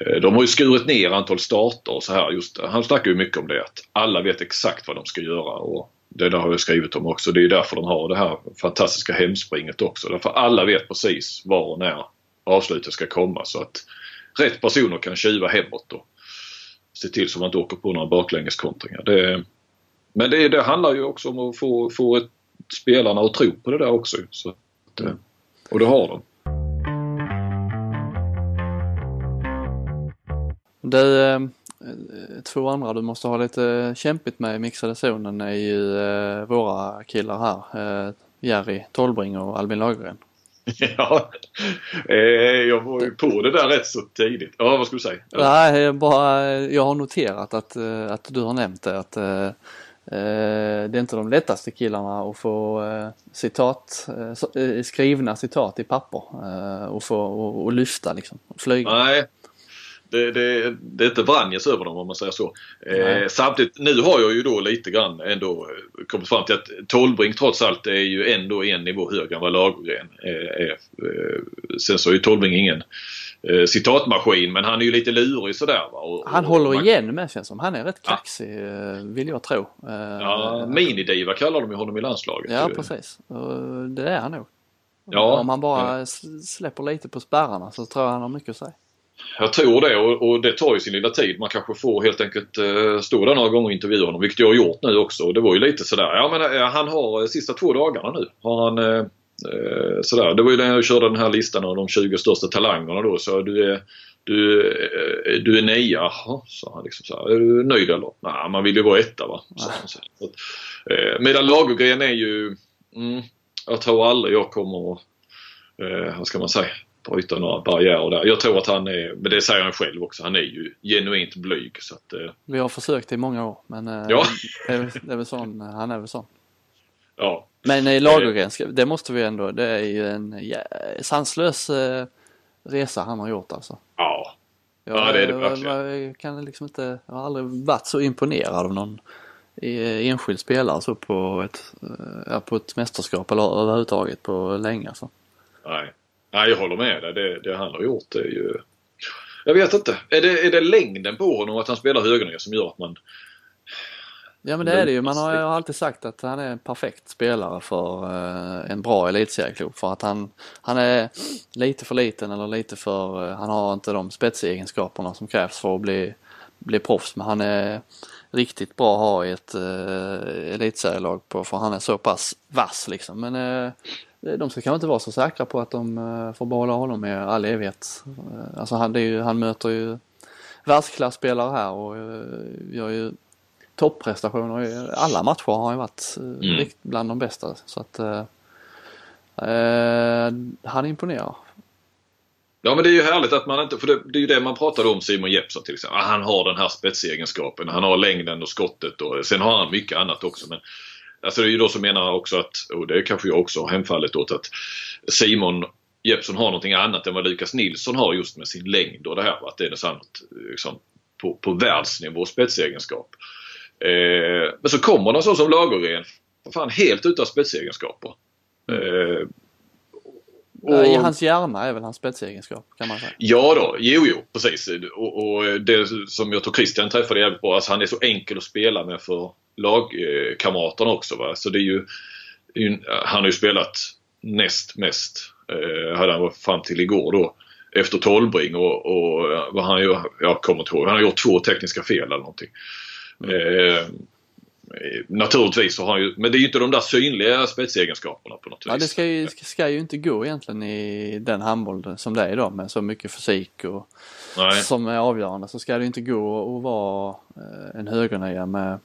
eh, de har ju skurit ner antal starter och så här. Just, han snackar ju mycket om det att alla vet exakt vad de ska göra. Och det där har jag skrivit om också. Det är därför de har det här fantastiska hemspringet också. Därför alla vet precis var och när avslutet ska komma. Så att rätt personer kan tjuva hemåt och se till så man inte åker på några baklängeskontringar. Det, men det, det handlar ju också om att få, få ett, spelarna att tro på det där också. Så att, eh, och det har de. Du, eh, två andra du måste ha lite kämpigt med i mixade zonen är ju eh, våra killar här. Jerry Tolbring och Albin Lagergren. (laughs) Ja, jag var ju på det där rätt så tidigt. Ja, vad skulle du säga? Ja. Nej, bara jag har noterat att, att du har nämnt det att Eh, det är inte de lättaste killarna att få eh, citat, eh, skrivna citat i papper och få och, och lyfta liksom, flyga. Nej, det, det, det är inte Vranjes över dem om man säger så. Eh, samtidigt, nu har jag ju då lite grann ändå kommit fram till att Tolbring trots allt är ju ändå en nivå högre än vad Lagergren är. är. Eh, sen så är ju Tolbring ingen eh, citatmaskin men han är ju lite lurig sådär. Och, han och, håller man... igen med känns som. Han är rätt kaxig ja. vill jag tro. Ja, minidiva kallar de ju honom i landslaget. Ja precis. Det är han nog. Ja, Om han bara släpper lite på spärrarna så tror jag han har mycket att säga. Jag tror det och, och, det tar ju sin lilla tid. Man kanske får helt enkelt eh, stå där några gånger och intervjua honom, vilket jag har gjort nu också. Och det var ju lite sådär, ja men eh, han har eh, sista två dagarna nu. Har han eh, eh, sådär. Det var ju när jag körde den här listan av de 20 största talangerna då. Så du är, du, eh, eh, du är nia, jaha, sa han liksom så här. Är du nöjd eller? Nej, man vill ju vara etta va. Så, så, så. Eh, medan Lagergren är ju, mm, jag tror aldrig jag kommer eh, vad ska man säga, bryta några barriärer där. Jag tror att han är, men det säger han själv också, han är ju genuint blyg. Så att, eh. Vi har försökt i många år men eh, ja. det, är, det är väl sån, han är väl sån. Ja. Men i Lagergren, det måste vi ändå, det är ju en ja, sanslös eh, resa han har gjort alltså. Ja. Jag, ja det är det verkligen. Jag kan liksom inte, jag har aldrig varit så imponerad av någon enskild spelare så på ett, ja, på ett mästerskap eller överhuvudtaget på länge alltså. Nej. Nej, jag håller med dig. Det, det han har gjort är ju... Jag vet inte. Är det, är det längden på honom att han spelar högernier som gör att man... Ja men det är det ju. Man har ju alltid sagt att han är en perfekt spelare för uh, en bra elitserieklubb. För att han, han är lite för liten eller lite för... Uh, han har inte de spetsegenskaperna som krävs för att bli, bli proffs. Men han är riktigt bra att ha i ett uh, elitserielag på för han är så pass vass liksom. Men uh, de ska kanske inte vara så säkra på att de eh, får behålla honom i all evighet. Eh, alltså han, ju, han möter ju världsklasspelare här och eh, gör ju topprestationer i alla matcher har han ju varit mm. bland de bästa. Så att eh, han imponerar. Ja men det är ju härligt att man inte, för det, det är ju det man pratade om Simon Jeppsson till exempel. Han har den här spetsegenskapen, han har längden och skottet och sen har han mycket annat också. Men Alltså det är ju då som menar också att, och det kanske jag också har hemfallit åt, att Simon Jeppsson har någonting annat än vad Lukas Nilsson har just med sin längd och det här. Att det är något liksom, på, på världsnivå spetsegenskap. Eh, men så kommer det så som Lagergren. Fan helt utan spetsegenskaper. Eh, och, I hans hjärna är väl hans spetsegenskap kan man säga. Ja då, jo jo precis. Och, och det som jag tror Christian träffade jävligt bra, alltså han är så enkel att spela med för lagkamraterna också. Va? Så det är ju, han har ju spelat näst mest, eh, hade han fram till igår då, efter Tolbring och, och vad han gör, jag kommer inte ihåg, han har gjort två tekniska fel eller någonting. Mm. Eh, naturligtvis så har han ju, men det är ju inte de där synliga spetsegenskaperna på något vis. Ja det ska ju, ska ju inte gå egentligen i den handboll som det är idag med så mycket fysik och Nej. som är avgörande så ska det inte gå att vara eh, en högernia med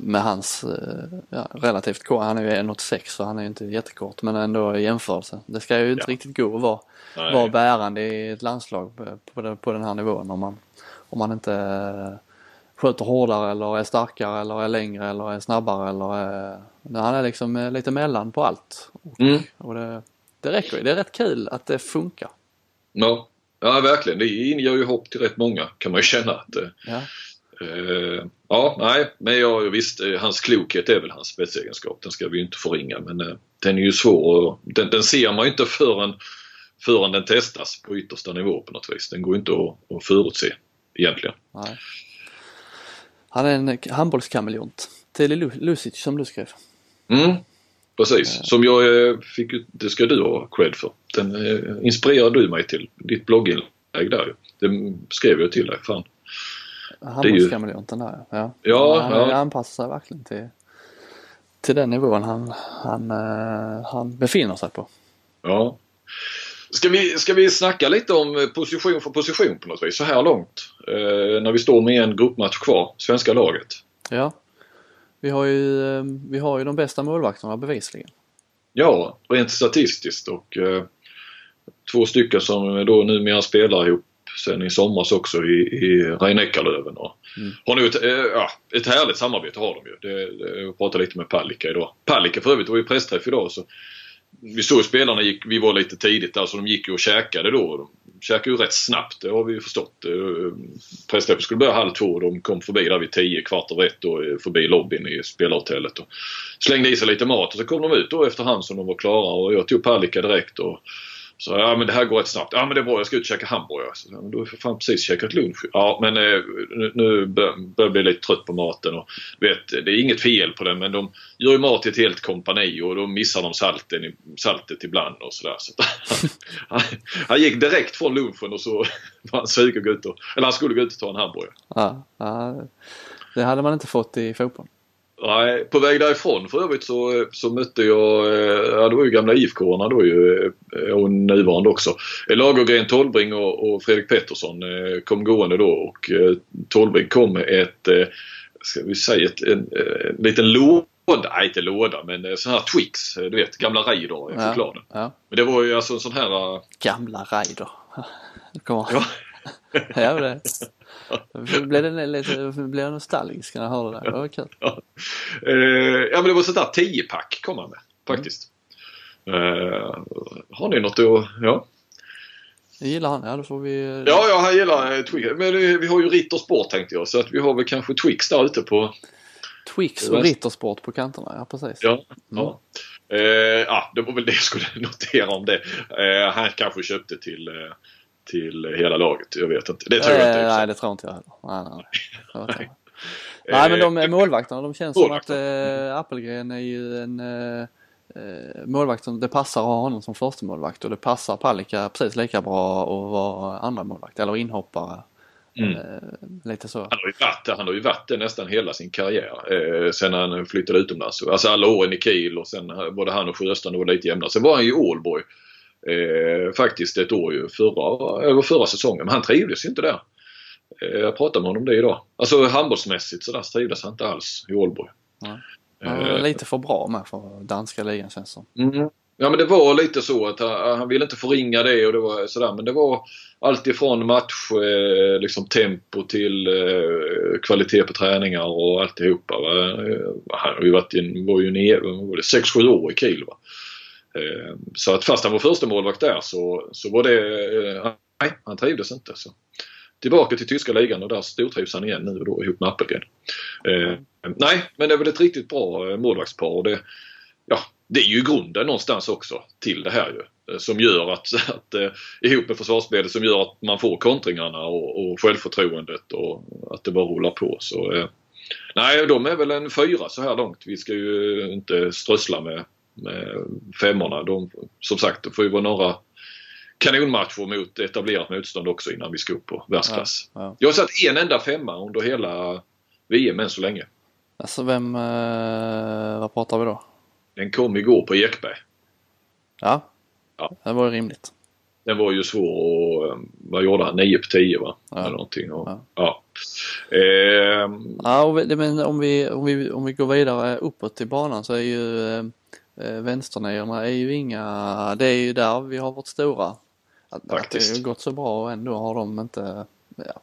med hans eh, ja, relativt kort, han är ju 1,86 så han är ju inte jättekort men ändå i jämförelse. Det ska ju inte ja. riktigt gå att vara, vara bärande i ett landslag på, på den här nivån om man, om man inte eh, skjuter hårdare eller är starkare eller är längre eller är snabbare eller är, han är liksom eh, lite mellan på allt. Och, mm. och det, det räcker ju. Det är rätt kul att det funkar. Ja, ja verkligen. Det inger ju hopp till rätt många kan man ju känna. att ja. Uh, ja, nej, men ja, visst, eh, hans klokhet är väl hans spetsegenskap. Den ska vi ju inte förringa men uh, den är ju svår och den, den ser man ju inte förrän, förrän den testas på yttersta nivå på något vis. Den går inte att, att förutse egentligen. Nej. Han är en handbollskameleont. Tele Lucic som du skrev. Mm, precis. Som jag fick, det ska du ha cred för. Den inspirerade du mig till. Ditt blogginlägg där ju. Det skrev jag till dig. Fan. Handbollskameleonten där ja. Ja, han ja. anpassar sig verkligen till, till den nivån han, han, uh, han befinner sig på. Ja. Ska vi, ska vi snacka lite om position för position på något vis så här långt? Eh, när vi står med en gruppmatch kvar, svenska laget. Ja. Vi har ju, eh, vi har ju de bästa målvakterna bevisligen. Ja, rent statistiskt och eh, två stycken som då numera spelar ihop sen i somras också i, i Rhein-Eckerlöven. Mm. Har nu ett, äh, ja, ett härligt samarbete har de ju. Det, det, jag pratade lite med Palicka idag. Palicka för övrigt var ju pressträff idag så vi såg spelarna gick, vi var lite tidigt där så de gick ju och käkade då. De käkade ju rätt snabbt, det har vi ju förstått. Eh, pressträffen skulle börja halv två och de kom förbi där vid tio, kvart över ett då, förbi lobbyn i spelarhotellet. Och slängde i sig lite mat och så kom de ut då efterhand som de var klara och jag tog Palicka direkt och så ja men det här går rätt snabbt. Ja men det är bra, jag ska ut och käka hamburgare. Så, ja, men du har för fan precis käkat lunch. Ja men eh, nu, nu börjar jag bli lite trött på maten. Och, vet, det är inget fel på den men de gör ju mat till ett helt kompani och då missar de salten, saltet ibland och sådär. Så (laughs) han, han, gick direkt från lunchen och så (laughs) var han sugen gå ut och, eller han skulle gå ut och ta en hamburgare. Ja, ja, det hade man inte fått i fotboll. Nej, på väg därifrån för övrigt så, så mötte jag, eh, ja det var ju gamla IFK-arna då ju eh, och nuvarande också. Lagergren Tolbring och, och Fredrik Pettersson eh, kom gående då och Tolbring kom med ett, ska vi säga ett, en, en liten låda, nej inte låda men sån här Twix, du vet gamla Raider, jag förklarade. Ja, ja. Men det var ju alltså en sån här... Gamla Raider. (laughs) Ja. (laughs) ja, det. (laughs) (laughs) Blev det lite, blev jag nostalgisk när jag hörde det? Det var kul. Ja, uh, ja men det var sånt där 10-pack kom han med faktiskt. Mm. Uh, har ni något att, ja? Det gillar han, ja då får vi... Ja, ja han gillar Twix. Men vi har ju Rittersport tänkte jag så att vi har väl kanske Twix där ute på... Twix och Rittersport på kanterna, ja precis. Ja, mm. ja. Uh, ja, det var väl det jag skulle (laughs) notera om det. Uh, han kanske köpte till till hela laget. Jag vet inte. Det tror jag inte. Nej, det tror inte jag heller. Nej, nej, nej. (laughs) nej men de målvakterna, de känns som att äh, Appelgren är ju en äh, målvakt som det passar att ha honom som första målvakt och det passar Palicka precis lika bra att vara andra målvakt eller inhoppare. Mm. Lite så. Han har, ju varit, han har ju varit det nästan hela sin karriär eh, sen han flyttade utomlands. Alltså alla åren i Kiel och sen både han och Sjöstrand var lite jämna. Sen var han ju i Ålborg eh, faktiskt ett år ju förra, över förra säsongen. Men han trivdes ju inte där. Eh, jag pratade med honom det idag. Alltså handbollsmässigt så där trivdes han inte alls i Ålborg. Ja. Eh, lite för bra med för danska ligan känns som. Mm. Ja men det var lite så att han, han ville inte förringa det och det var sådär men det var alltifrån match, eh, liksom tempo till eh, kvalitet på träningar och alltihopa. Eh, han har ju varit i, var ju nere, 6-7 år i Kiel va. Ehm, så att fast han var första målvakt där så, så var det, eh, nej han trivdes inte. Så. Tillbaka till tyska ligan och där stortrivs han igen nu då ihop med Appelgren. Ehm, nej, men det är väl ett riktigt bra eh, målvaktspar och det, ja, det är ju grunden någonstans också till det här ju. Eh, som gör att, (laughs) att ihop med försvarsspelet som gör att man får kontringarna och, och självförtroendet och att det bara rullar på. Så, nej, de är väl en fyra så här långt. Vi ska ju inte strössla med femmorna. De, som sagt, det får ju vara några kanonmatcher mot etablerat motstånd också innan vi ska upp på världsklass. Ja, ja. Jag har satt en enda femma under hela VM än så länge. Alltså vem, eh, vad pratar vi då? Den kom igår på Ekberg. Ja, Ja. det var ju rimligt. Den var ju svår och, eh, vad gjorde han? 9 på 10 va? Ja. Eller någonting. Och, Ja. ja. Ehm, Ja, vi, men om vi, om, vi, om vi går vidare uppåt till banan så är ju eh, eh, vänsternierna är ju inga, det är ju där vi har vårt stora. Att, att det Faktiskt. har gått så bra och ändå har de inte, ja,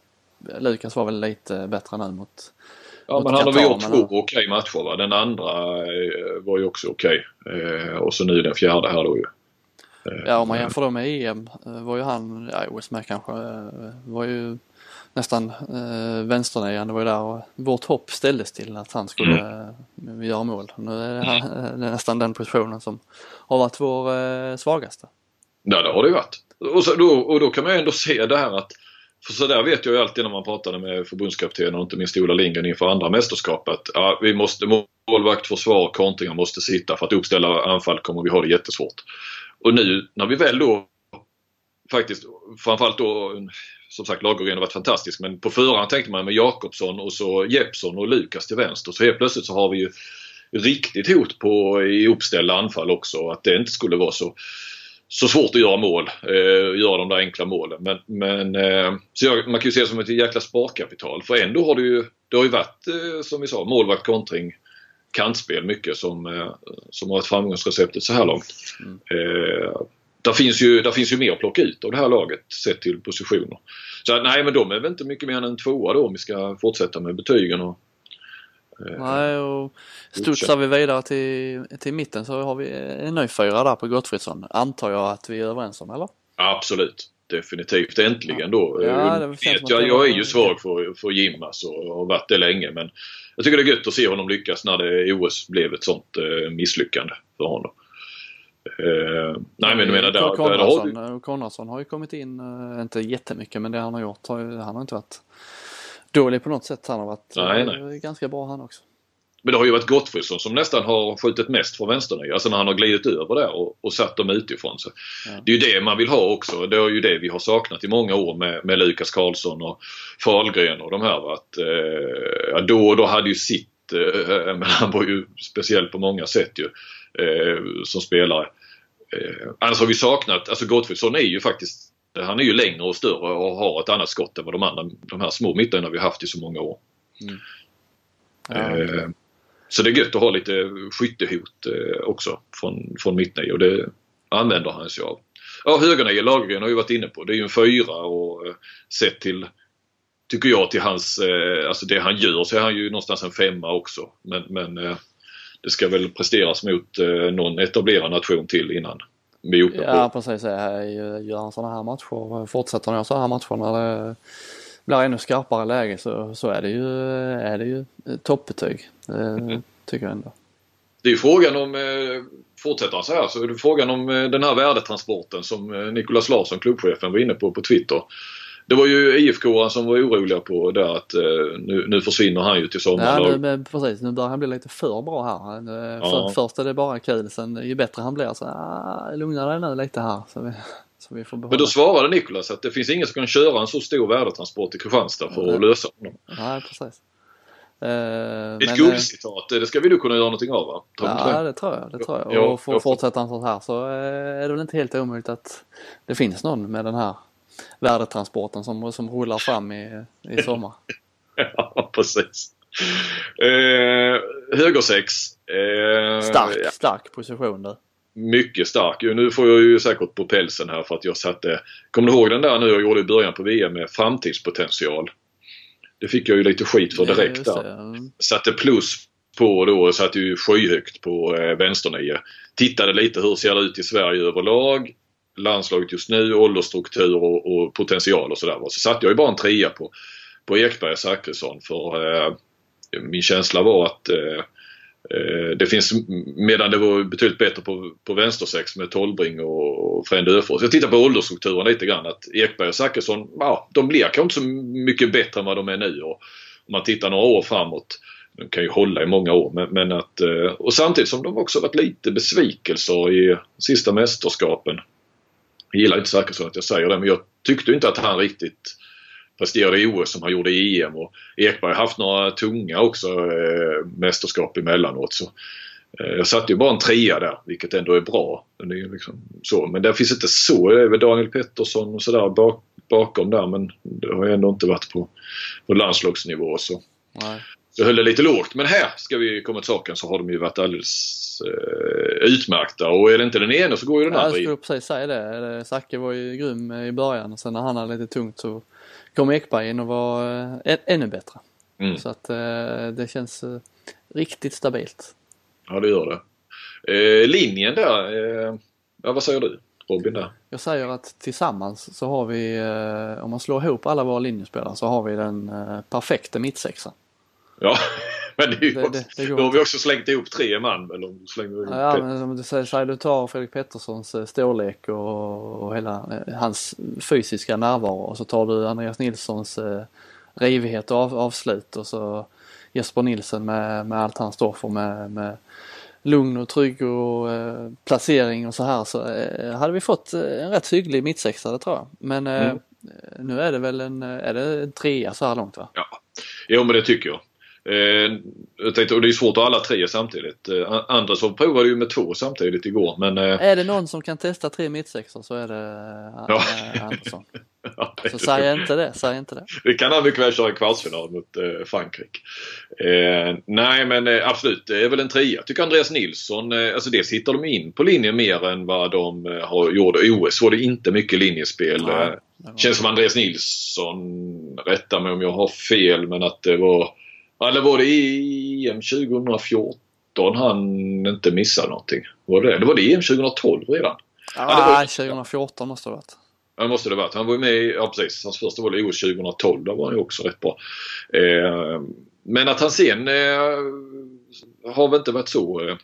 Lukas var väl lite bättre nu mot Ja mot men han har väl gjort två okej matcher va. Den andra eh, var ju också okej. Eh, och så nu den fjärde här då ju. Eh, Ja om man jämför då med EM eh, var ju han, ja OS med kanske, eh, var ju nästan eh, vänsternian. Det var ju där vårt hopp ställdes till att han skulle eh, göra mål. Nu är det, han, eh, det är nästan den positionen som har varit vår eh, svagaste. Ja det har det ju varit. Och, så, då, och då kan man ju ändå se det här att för så där vet jag ju alltid när man pratade med förbundskaptenen och inte minst Ola Lindgren inför andra mästerskap att ja, vi måste målvakt, försvar, kontringar måste sitta för att uppställa anfall kommer vi ha det jättesvårt. Och nu när vi väl då faktiskt framförallt då som sagt Lagergren har varit fantastisk men på förhand tänkte man med Jakobsson och så Jeppsson och Lukas till vänster så helt plötsligt så har vi ju riktigt hot på i uppställda anfall också att det inte skulle vara så så svårt att göra mål, eh, göra de där enkla målen. Men, men eh, så jag, man kan ju se det som ett jäkla sparkapital. För ändå har det ju, det har ju varit eh, som vi sa målvakt, kontring, kantspel mycket som, eh, som har varit framgångsreceptet så här långt. Eh, där, finns ju, där finns ju mer att plocka ut av det här laget sett till positioner. Så att, nej men de är väl inte mycket mer än en tvåa då om vi ska fortsätta med betygen. Och, eh, Nej och studsar vi vidare till, till mitten så har vi en ny fyra där på Gottfridsson. Antar jag att vi är överens om eller? Absolut. Definitivt. Äntligen då. Ja, det vet jag, jag är ju svag för, för Jim alltså, och har varit det länge. Men jag tycker det är gött att se honom lyckas när det OS blev ett sånt eh, misslyckande för honom. Eh, nej men jag menar där, där har Konradsson, du, eh, Konradsson har ju kommit in, eh, inte jättemycket men det han har gjort, har han har inte varit dålig på något sätt. Han har varit Nej, eh, nej. ganska bra han också. Men det har ju varit Gottfridsson som nästan har skjutit mest från vänsterny. Alltså när han har glidit över där och, och satt dem utifrån. Så Ja. Det är ju det man vill ha också. Det är ju det vi har saknat i många år med, med Lukas Karlsson och Fahlgren och de här. Att, eh, då och då hade ju sitt, eh, (laughs) men han var ju speciell på många sätt ju eh, som spelare. Eh, annars har vi saknat, alltså Gottfridsson är ju faktiskt han är ju längre och större och har ett annat skott än vad de andra, de här små mittarna vi haft i så många år. Ja. Eh, Så det är gött att ha lite skyttehot eh, också från, från mittnio och det använder han sig av. Ja, högernio, Lagergren har ju varit inne på. Det är ju en fyra och sett till, tycker jag, till hans, eh, alltså det han gör så är han ju någonstans en femma också. Men, men eh, det ska väl presteras mot eh, någon etablerad nation till innan vi är uppe Ja på. precis, Eh, gör han sådana här matcher, fortsätter han göra sådana här matcher när det blir ännu skarpare läge så, så är det ju, är det ju toppbetyg. Det tycker jag ändå. Det är frågan om, eh, fortsätter han så här, så är det frågan om eh, den här värdetransporten som eh, Nicolas Larsson, klubbchefen, var inne på på Twitter. Det var ju IFK som var oroliga på där att eh, nu, nu försvinner han ju till Ja, sommaren. nu, men precis, nu börjar han bli lite för bra här. Eh, Ja. För, först är det bara kul, sen ju bättre han blir så ah, lugna dig nu lite här. Så vi, så vi får behålla. Men då svarade Nicolas att det finns ingen som kan köra en så stor värdetransport till Kristianstad för att Nej. lösa honom. Nej, precis. Eh, Ett guldcitat, det ska vi nog kunna göra någonting av va? Inte Ja, det? det tror jag. Det tror jag. Ja, och får jag får- fortsätta han sånt här så är det väl inte helt omöjligt att det finns någon med den här värdetransporten som, som rullar fram i, i sommar. (laughs) Ja, precis. Eh, högersex. Eh, Stark, ja, stark position du. mycket stark. Nu får jag ju säkert på pälsen här för att jag satte, kommer du ihåg den där nu jag gjorde i början på VM med framtidspotential? Det fick jag ju lite skit för direkt där. Satte plus på då och satte ju skyhögt på eh, vänsternio. Tittade lite hur ser det ut i Sverige överlag. Landslaget just nu, åldersstruktur och, och potential och sådär. Så satte jag ju bara en trea på, på Ekberg och Zachrisson för eh, min känsla var att eh, eh, det finns, medan det var betydligt bättre på, på vänstersex med Tolbring och, och Frände Öfors. Jag tittar på åldersstrukturen lite grann. Att Ekberg och Zachrisson, ja, de blir kanske inte så mycket bättre än vad de är nu. Och om man tittar några år framåt, de kan ju hålla i många år, men, men att, eh, och samtidigt som de också varit lite besvikelser i sista mästerskapen. Jag gillar inte Zachrisson att jag säger det men jag tyckte inte att han riktigt presterade i OS som han gjorde i EM och Ekberg har haft några tunga också eh, mästerskap emellanåt. Så, eh, jag satte ju bara en trea där vilket ändå är bra. Men, det är liksom så. men det finns inte så. Det är väl Daniel Pettersson och sådär bak, bakom där men det har ju ändå inte varit på, på landslagsnivå. Så. Nej. Så höll det lite lågt. Men här ska vi komma till saken så har de ju varit alldeles eh, utmärkta. Och är det inte den ena så går ju den Ja, jag andra in. skulle precis säga det. Zacke var ju grym i början och sen när han hade lite tungt så kom Ekberg in och var eh, ä- ännu bättre. Mm. Så att eh, det känns eh, riktigt stabilt. Ja det gör det. Eh, linjen där. Eh, ja, vad säger du Robin där? Jag säger att tillsammans så har vi, eh, om man slår ihop alla våra linjespelare så har vi den eh, perfekta mittsexan. Ja, (laughs) men det ju Det- det- det då har vi också slängt ihop tre man. Eller om du slänger Ja, Pet- men som du säger, säger du tar Fredrik Petterssons eh, storlek och, och hela eh, hans fysiska närvaro och så tar du Andreas Nilssons eh, rivighet och av, avslut och så Jesper Nilsson med, med allt han står för med, med lugn och trygg och eh, placering och så här så eh, hade vi fått eh, en rätt hygglig mittsexa det tror jag. Men eh, Mm. nu är det väl en, är det en trea så här långt va? Ja, jo men det tycker jag. Eh, tänkte, och det är svårt att ha alla tre samtidigt. Eh, Andersson provade ju med två samtidigt igår men... Eh, Är det någon som kan testa tre mittsexor så är det eh, Ja. eh, Andersson. (laughs) ja, det- Så säg inte det, säg inte det. Det kan han mycket väl köra i kvartsfinal mot eh, Frankrike. Nej men absolut, det är väl en trea. Jag tycker Andreas Nilsson, alltså dels hittar de in på linjen mer än vad de har gjort. I OS var det inte mycket linjespel. Eh, det Känns som Andreas Nilsson, rätta mig om jag har fel, men att det var... Eller var det i EM 2014 han inte missade någonting? Var det det? var det EM 2012 redan. Ah, 2014 måste det ha varit. Ja, det måste det ha varit. Han var ju med i, ja precis, hans första var i OS 2012. Där var han ju också rätt bra. Eh, men att han sen eh, har väl inte varit så eh,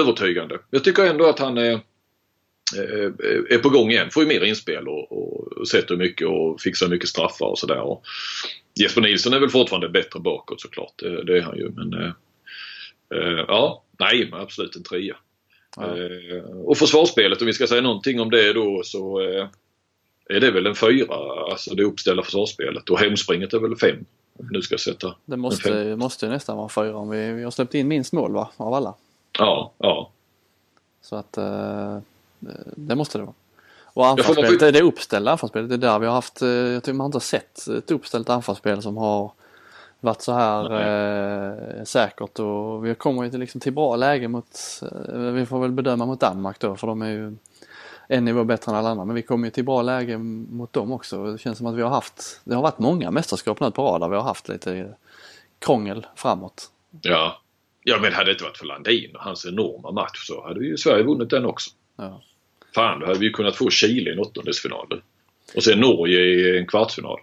övertygande. Jag tycker ändå att han eh, eh, är på gång igen. Får ju mer inspel och, och sätter mycket och fixar mycket straffar och sådär. Jesper Nilsson är väl fortfarande bättre bakåt såklart. Det, det är han ju. Men eh, eh, ja, nej men absolut en trea. Ja. Eh, och försvarsspelet, om vi ska säga någonting om det då så eh, är det väl en fyra, alltså det uppställda försvarsspelet. Och hemspringet är väl fem. Om nu ska sätta. Det måste, måste ju nästan vara fyra om vi, vi har släppt in minst mål va, av alla. Ja, ja. Så att eh, det måste det vara. Och anfallsspelet, det, det uppställda anfallsspelet, det är där vi har haft, eh, jag tycker man har inte sett ett uppställt anfallsspel som har varit så här eh, säkert och vi kommer ju till, liksom, till bra läge mot, eh, vi får väl bedöma mot Danmark då för de är ju en nivå bättre än alla andra men vi kommer ju till bra läge mot dem också. Det känns som att vi har haft, det har varit många mästerskap nu på rad där vi har haft lite krångel framåt. Ja. Ja men hade det inte varit för Landin och hans enorma match så hade ju Sverige vunnit den också. Ja. Fan, då hade vi kunnat få Chile i en åttondelsfinal. Och sen Norge i en kvartsfinal.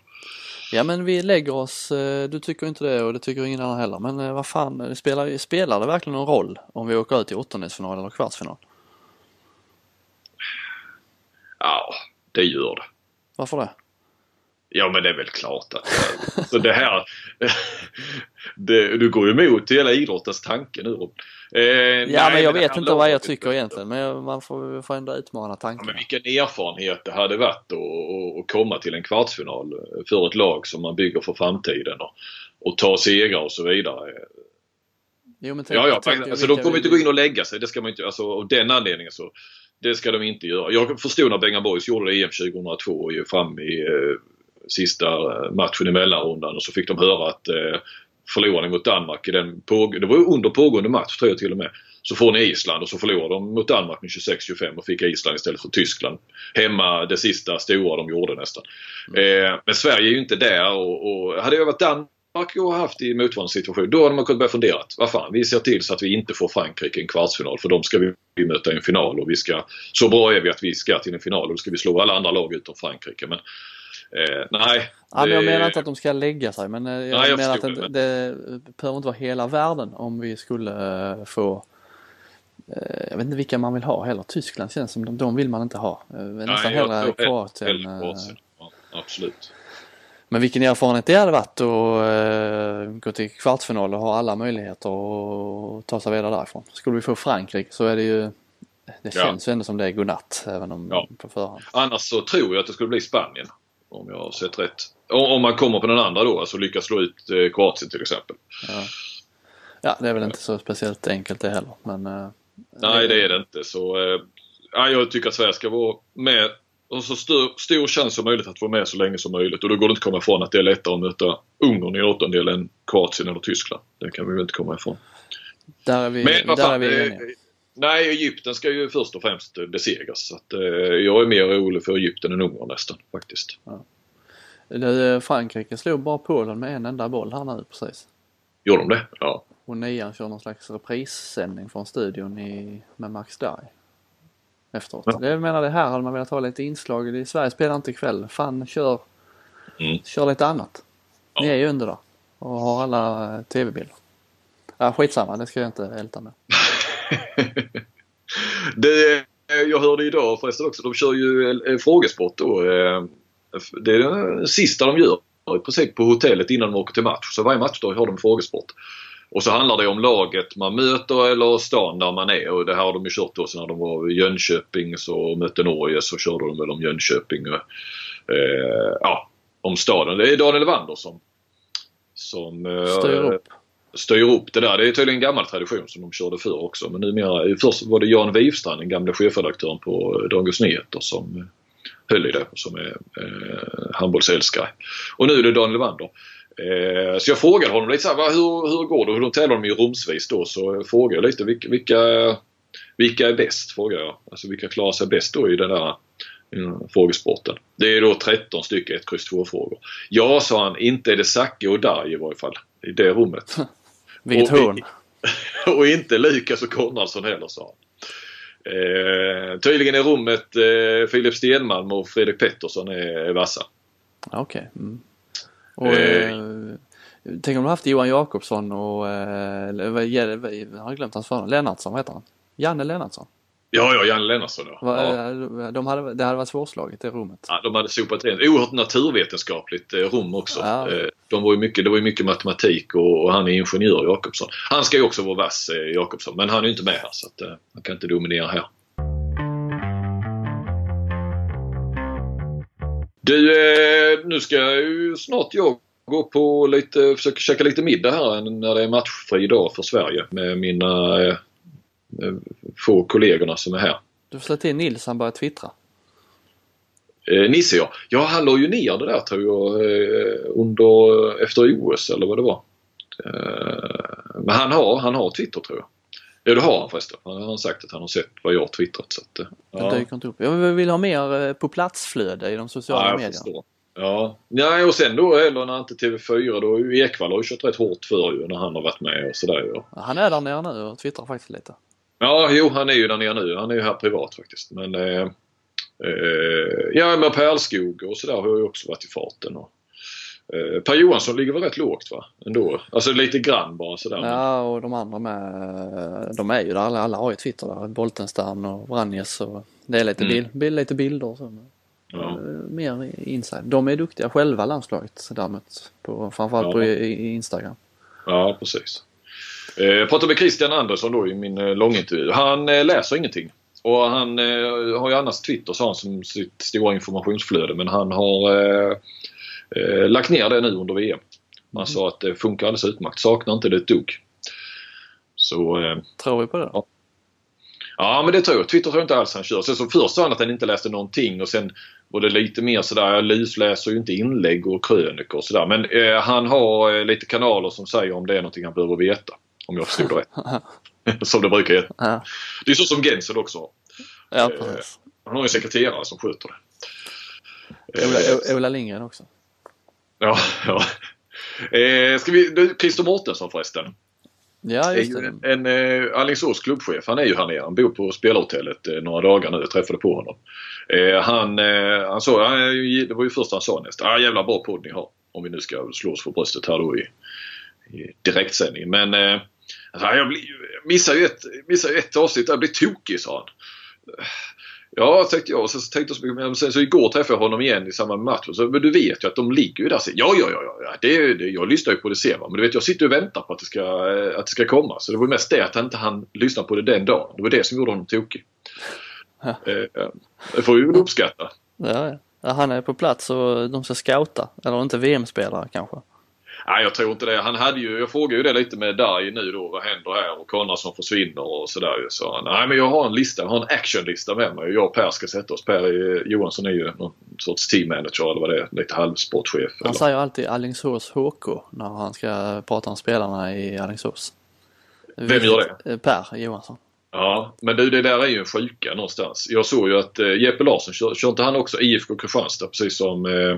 Ja men vi lägger oss, eh, du tycker inte det och det tycker ingen annan heller. Men eh, vad fan, det spelar, spelar det verkligen någon roll om vi åker ut i åttondelsfinal eller kvartsfinal? Ja, det gör det. Varför det? Ja men det är väl klart att så det här (laughs) det, Du går ju emot hela idrottens tanke nu Rob. Eh, Ja nej, men jag det vet inte vad jag tycker egentligen men man får, får ändå utmana Ja, tanken. men vilken erfarenhet det hade varit att, komma till en kvartsfinal för ett lag som man bygger för framtiden och, och ta segrar och så vidare. Jo, men tänk- Ja, ja, tänk men, alltså, de kommer vi- inte gå in och lägga sig. Det ska man inte, alltså, av den anledningen så det ska de inte göra. Jag förstod när Bengan Boys gjorde det i EM 2002 och ju fram i eh, sista eh, matchen i mellanrundan och så fick de höra att eh, förlorade mot Danmark i den påg- det var under pågående match tror jag till och med. Så får ni Island och så förlorade de mot Danmark med 26-25 och fick Island istället för Tyskland. Hemma det sista stora de gjorde nästan. Eh, men Sverige är ju inte där och, och hade jag varit Danmark och haft i motsvarande situation då hade man kunnat börja fundera. Vad fan, vi ser till så att vi inte får Frankrike i en kvartsfinal för de ska vi möta i en final och vi ska så bra är vi att vi ska till en final och då ska vi slå alla andra lag utom Frankrike. Men eh, nej. Ja, men jag menar inte att de ska lägga sig men eh, jag, Nej, jag menar att det, det, behöver inte vara hela världen om vi skulle eh, få jag vet inte vilka man vill ha heller. Tyskland känns som de, de vill man inte ha. Nästan hellre Kroatien. Ja, absolut. Men vilken erfarenhet det hade varit att gå till kvartsfinal och ha alla möjligheter att ta sig vidare därifrån. Skulle vi få Frankrike så är det ju det känns ju ändå som det är godnatt även om Ja. på förhand. Annars så tror jag att det skulle bli Spanien. Om jag har sett rätt. Om man kommer på den andra då, alltså lyckas slå ut eh, Kroatien till exempel. Ja, det är väl inte så speciellt enkelt det heller. Men eh, Nej, det är det inte. Så, eh, ja, jag tycker att Sverige ska vara med och så stor, stor chans som möjligt att vara med så länge som möjligt. Och då går det inte att komma ifrån att det är lättare att möta Ungern i åttondel än Kroatien eller Tyskland. Det kan vi väl inte komma ifrån. där är vi, Men där fan, är vi eniga. Nej, Egypten ska ju först och främst besegras. Så att, eh, jag är mer orolig för Egypten än Ungern nästan faktiskt. Det, eh, Frankrike slog bara Polen med en enda boll här nu precis. Gjorde de det? Ja. Och nian kör någon slags reprissändning från studion i, med Max Darry. Efteråt. Ja. Det, jag menar det här hade man velat ha lite inslag. i. Sverige spelar inte ikväll. Fan kör, Mm. kör lite annat. Ni Ja. är ju under där. Och har alla eh, tv-bilder. Ja, skitsamma, det ska jag inte älta med. (laughs) (laughs) Det, eh, jag hörde idag förresten också, de kör ju frågesport då. Eh, det är det sista de gör i princip på hotellet innan de åker till match. Så varje matchdag har de frågesport. Och så handlar det om laget man möter eller stan där man är. Och det här har de ju kört då så när de var i Jönköping så mötte Norge så körde de väl om Jönköping. och, Eh, ja, om staden. Det är Daniel Evander som, som eh, Styr upp styr upp det där. Det är tydligen en gammal tradition som de körde förr också. Men numera, först var det Jan Wivstrand, den gamla chefredaktören på Dagens Nyheter som eh, höll i det. Som är eh, handbollsälskare. Och nu är det Daniel Wander. Eh, så jag frågade honom lite så här, hur, hur går det? Hur de tävlar de ju rumsvis då. Så jag frågade lite vilka, vilka, vilka är bäst? Frågade jag. Alltså vilka klarar sig bäst då i den där mm, frågesporten. Det är då 13 stycken 1, X, 2 frågor. Ja, sa han, inte är det Zacke och Darj i varje fall. I det rummet. (laughs) Vilket hån. (laughs) Och inte Lukas och Konradsson heller sa han. Eh, tydligen är rummet eh, Filip Stenmalm och Fredrik Pettersson är, vassa. Okej. Mm. Och, Eh. eh, tänk om du haft Johan Jakobsson och, eh, eller vad- vad- vad- jag har glömt hans förnamn, Lennartsson, vad heter han? Janne Lennartsson. Ja, ja, Janne Lennartsson ja. Va, ja. eh, de hade, det hade varit svårslaget det rummet. ja. De hade sopat rent. Oerhört naturvetenskapligt eh, rum också. Ja. Eh, de var ju mycket, det var ju mycket matematik och, och han är ingenjör Jakobsson. Han ska ju också vara vass Jakobsson men han är ju inte med här så att han kan inte dominera här. Du, nu ska ju snart jag gå på lite, försöka käka lite middag här när det är matchfri dag för Sverige med mina få kollegorna som är här. Du får slå till Nils, han börjar twittra. Eh, Nisse ja. Ja, han la ju ner det där tror jag eh, under, efter OS eller vad det var. Eh, men han har, han har Twitter tror jag. Ja det har han förresten. Han har sagt att han har sett vad jag har twittrat. Så att, eh, Det ja. dyker inte upp. Jag vill ha mer eh, på platsflöde i de sociala Ja, medierna. Ja. ja, och sen då eller när inte TV4 då Ekvall har ju kört rätt hårt för ju när han har varit med och sådär ju. Han är där nere nu och twittrar faktiskt lite. Ja, jo han är ju där nere nu. Han är ju här privat faktiskt. Men eh, eh, ja, men Pärlskog och sådär har ju också varit i farten. Och, eh, per Johansson ligger väl rätt lågt va? Ändå. Alltså lite grann bara sådär. Ja, och de andra med. De är ju där. Alla, alla har ju Twitter där. Boltenstern och Vranjes och det är lite, Mm. bild, bild, lite bilder och så. Ja. Mer inside. De är duktiga själva landslaget däremot. På, framförallt Ja. på Instagram. Ja, precis. Eh, Jag pratade med Christian Andersson då i min eh, långintervju. Han eh, läser ingenting. Och han eh, har ju annars Twitter sa han som sitt stora informationsflöde men han har eh, eh, lagt ner det nu under VM. Han sa att det funkar alldeles utmärkt. Saknar inte det ett dugg. Så eh, Tror vi på det? Ja. Ja men det tror jag. Twitter tror jag inte alls han kör. Sen så först sa han att han inte läste någonting och sen var det lite mer sådär, jag lusläser ju inte inlägg och krönikor och sådär. Men eh, han har eh, lite kanaler som säger om det är någonting han behöver veta. Om jag förstod det rätt. (laughs) (laughs) som det brukar heta. Ja, Det är så som Gensel också har. ja Eh, precis. Han har en sekreterare som sköter det. Ola, Eh, Ola Lindgren också. ja, (laughs) ja. Eh, ska vi, du, Christer Mårtensson förresten. Ja, just ju det. en, en eh, Alingsås klubbchef. Han är ju här nere. Han bor på spelarhotellet eh, några dagar nu. Jag träffade på honom. Eh, han, eh, han sa, han, ju- det var ju första han sa nästan. Ah, jävla bra podd ni har. Om vi nu ska slå oss för bröstet här då i, i direktsändning. Men eh, jag blir, jag missar ju ett, ett avsnitt. Jag blir tokig sa han. Ja, tänkte jag. Sen så tänkte jag så mycket, men sen så igår träffade jag honom igen i samband med matchen. Så, men du vet ju att de ligger ju där. Så, ja, ja, ja, ja. Det, det, jag lyssnar ju på det sen. va. Men du vet, jag sitter och väntar på att det ska, eh, att det ska komma. Så det var mest det att han inte han lyssna på det den dagen. Det var det som gjorde honom tokig. Ja. Eh, det får vi väl uppskatta. Ja. Ja, han är på plats och de ska scouta. Eller inte VM-spelare kanske. Nej, jag tror inte det. Han hade ju, jag frågade ju det lite med Darj nu då. Vad händer här? Och Konradsson försvinner och sådär. Så nej men jag har en lista. Jag har en actionlista med mig. Jag och Per ska sätta oss. Per är, Johansson är ju någon sorts team manager eller vad det är. Lite halvsportchef. Han eller. säger alltid Alingsås HK när han ska prata om spelarna i Alingsås. Vem gör det? Per Johansson. Ja, men du det där är ju en sjuka någonstans. Jag såg ju att eh, Jeppe Larsson kör, kör inte han också IFK Kristianstad precis som eh,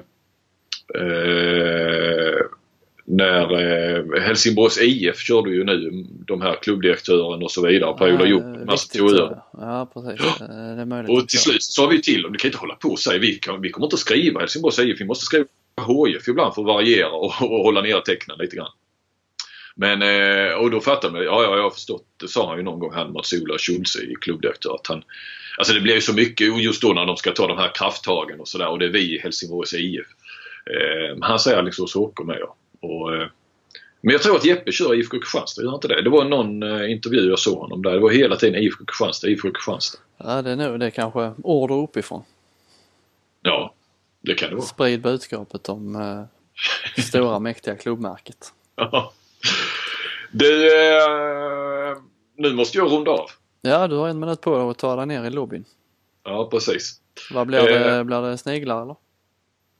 eh, när eh, Helsingborgs IF körde ju nu de här klubbdirektören och så vidare. Per-Ola Ja, Hjort. riktigt så. Ja precis. Eh, Det är möjligt. Och till slut sa vi till dem, du kan inte hålla på och säga vi, kan, vi kommer inte skriva Helsingborgs IF, vi måste skriva HIF ibland för att variera och, och hålla ner tecknen lite grann. Men, eh, och då fattade man, ja, ja jag har förstått, det sa han ju någon gång han mot Sola Schulze i klubbdirektör att han Alltså det blir ju så mycket just då när de ska ta de här krafttagen och sådär och det är vi i Helsingborgs IF. Eh, han säger Alingsås HK med ja. Och, eh, men jag tror att Jeppe kör IFK Kristianstad, gör inte det? Det var någon eh, intervju jag såg honom där. Det var hela tiden IFK Kristianstad, IFK Kristianstad. Ja det är nog det är kanske order uppifrån. Ja, det kan det vara. Sprid budskapet om eh, stora (laughs) mäktiga klubbmärket. Ja. Du, eh, nu måste jag runda av. Ja du har en minut på dig att ta dig ner i lobbyn. Ja, precis. Vad blir det? Eh. Blir det sniglar eller?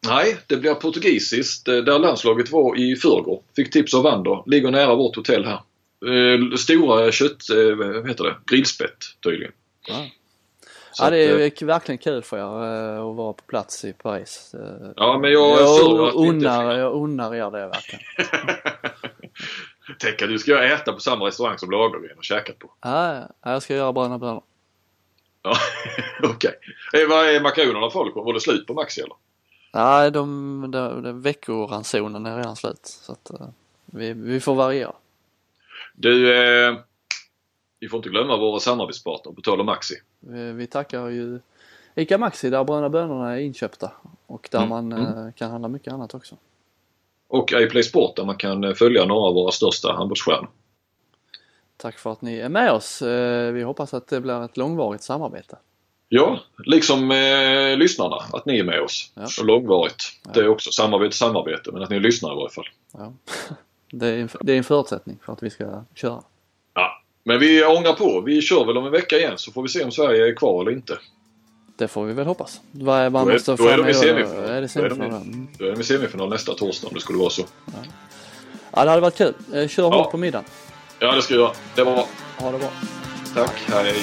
Nej, det blir portugisiskt eh, där landslaget var i förrgår. Fick tips av Wander. Ligger nära vårt hotell här. Eh, stora kött, eh, vad heter det? Grillspett tydligen. Ja. Så Ja det är verkligen kul för er att vara på plats i Paris. Ja, men jag jag, unnar, jag unnar er det verkligen. (laughs) Tänk att du ska äta på samma restaurang som Lagergren och käkat på. Ja, ja, jag ska göra bröna bönor. Ja, (laughs) Okej. Eh, Vad är makaronerna folk? Var det slut på Maxi eller? Nej, de, de, de veckoransonen är redan slut. Så att, eh, vi, vi får variera. Du, eh, vi får inte glömma våra samarbetspartner på tal om Maxi. Vi, vi tackar ju ICA Maxi där bröna bönorna är inköpta och där Mm, man mm. eh, kan handla mycket annat också. Och iPlay Sport där man kan eh, följa några av våra största handbollsstjärnor. Tack för att ni är med oss. Vi hoppas att det blir ett långvarigt samarbete. Ja, liksom eh, lyssnarna, att ni är med oss. Ja. Och långvarigt. Det är också samarbete, samarbete, men att ni lyssnar i varje fall. Ja. (laughs) Det, är en, det är en förutsättning för att vi ska köra. Ja. Men vi ångar på. Vi kör väl om en vecka igen så får vi se om Sverige är kvar eller inte. Det får vi väl hoppas. Vad är, Då är- då är de i semifinal. Är det Då är de i- semifinal? Mm. Då är vi i semifinal nästa torsdag om det skulle vara så. Ja, det hade varit kul. Eh, Kör Ja. hårt på middagen. Ja, det ska jag göra. Det var bra. Ha det bra. Tack, hej.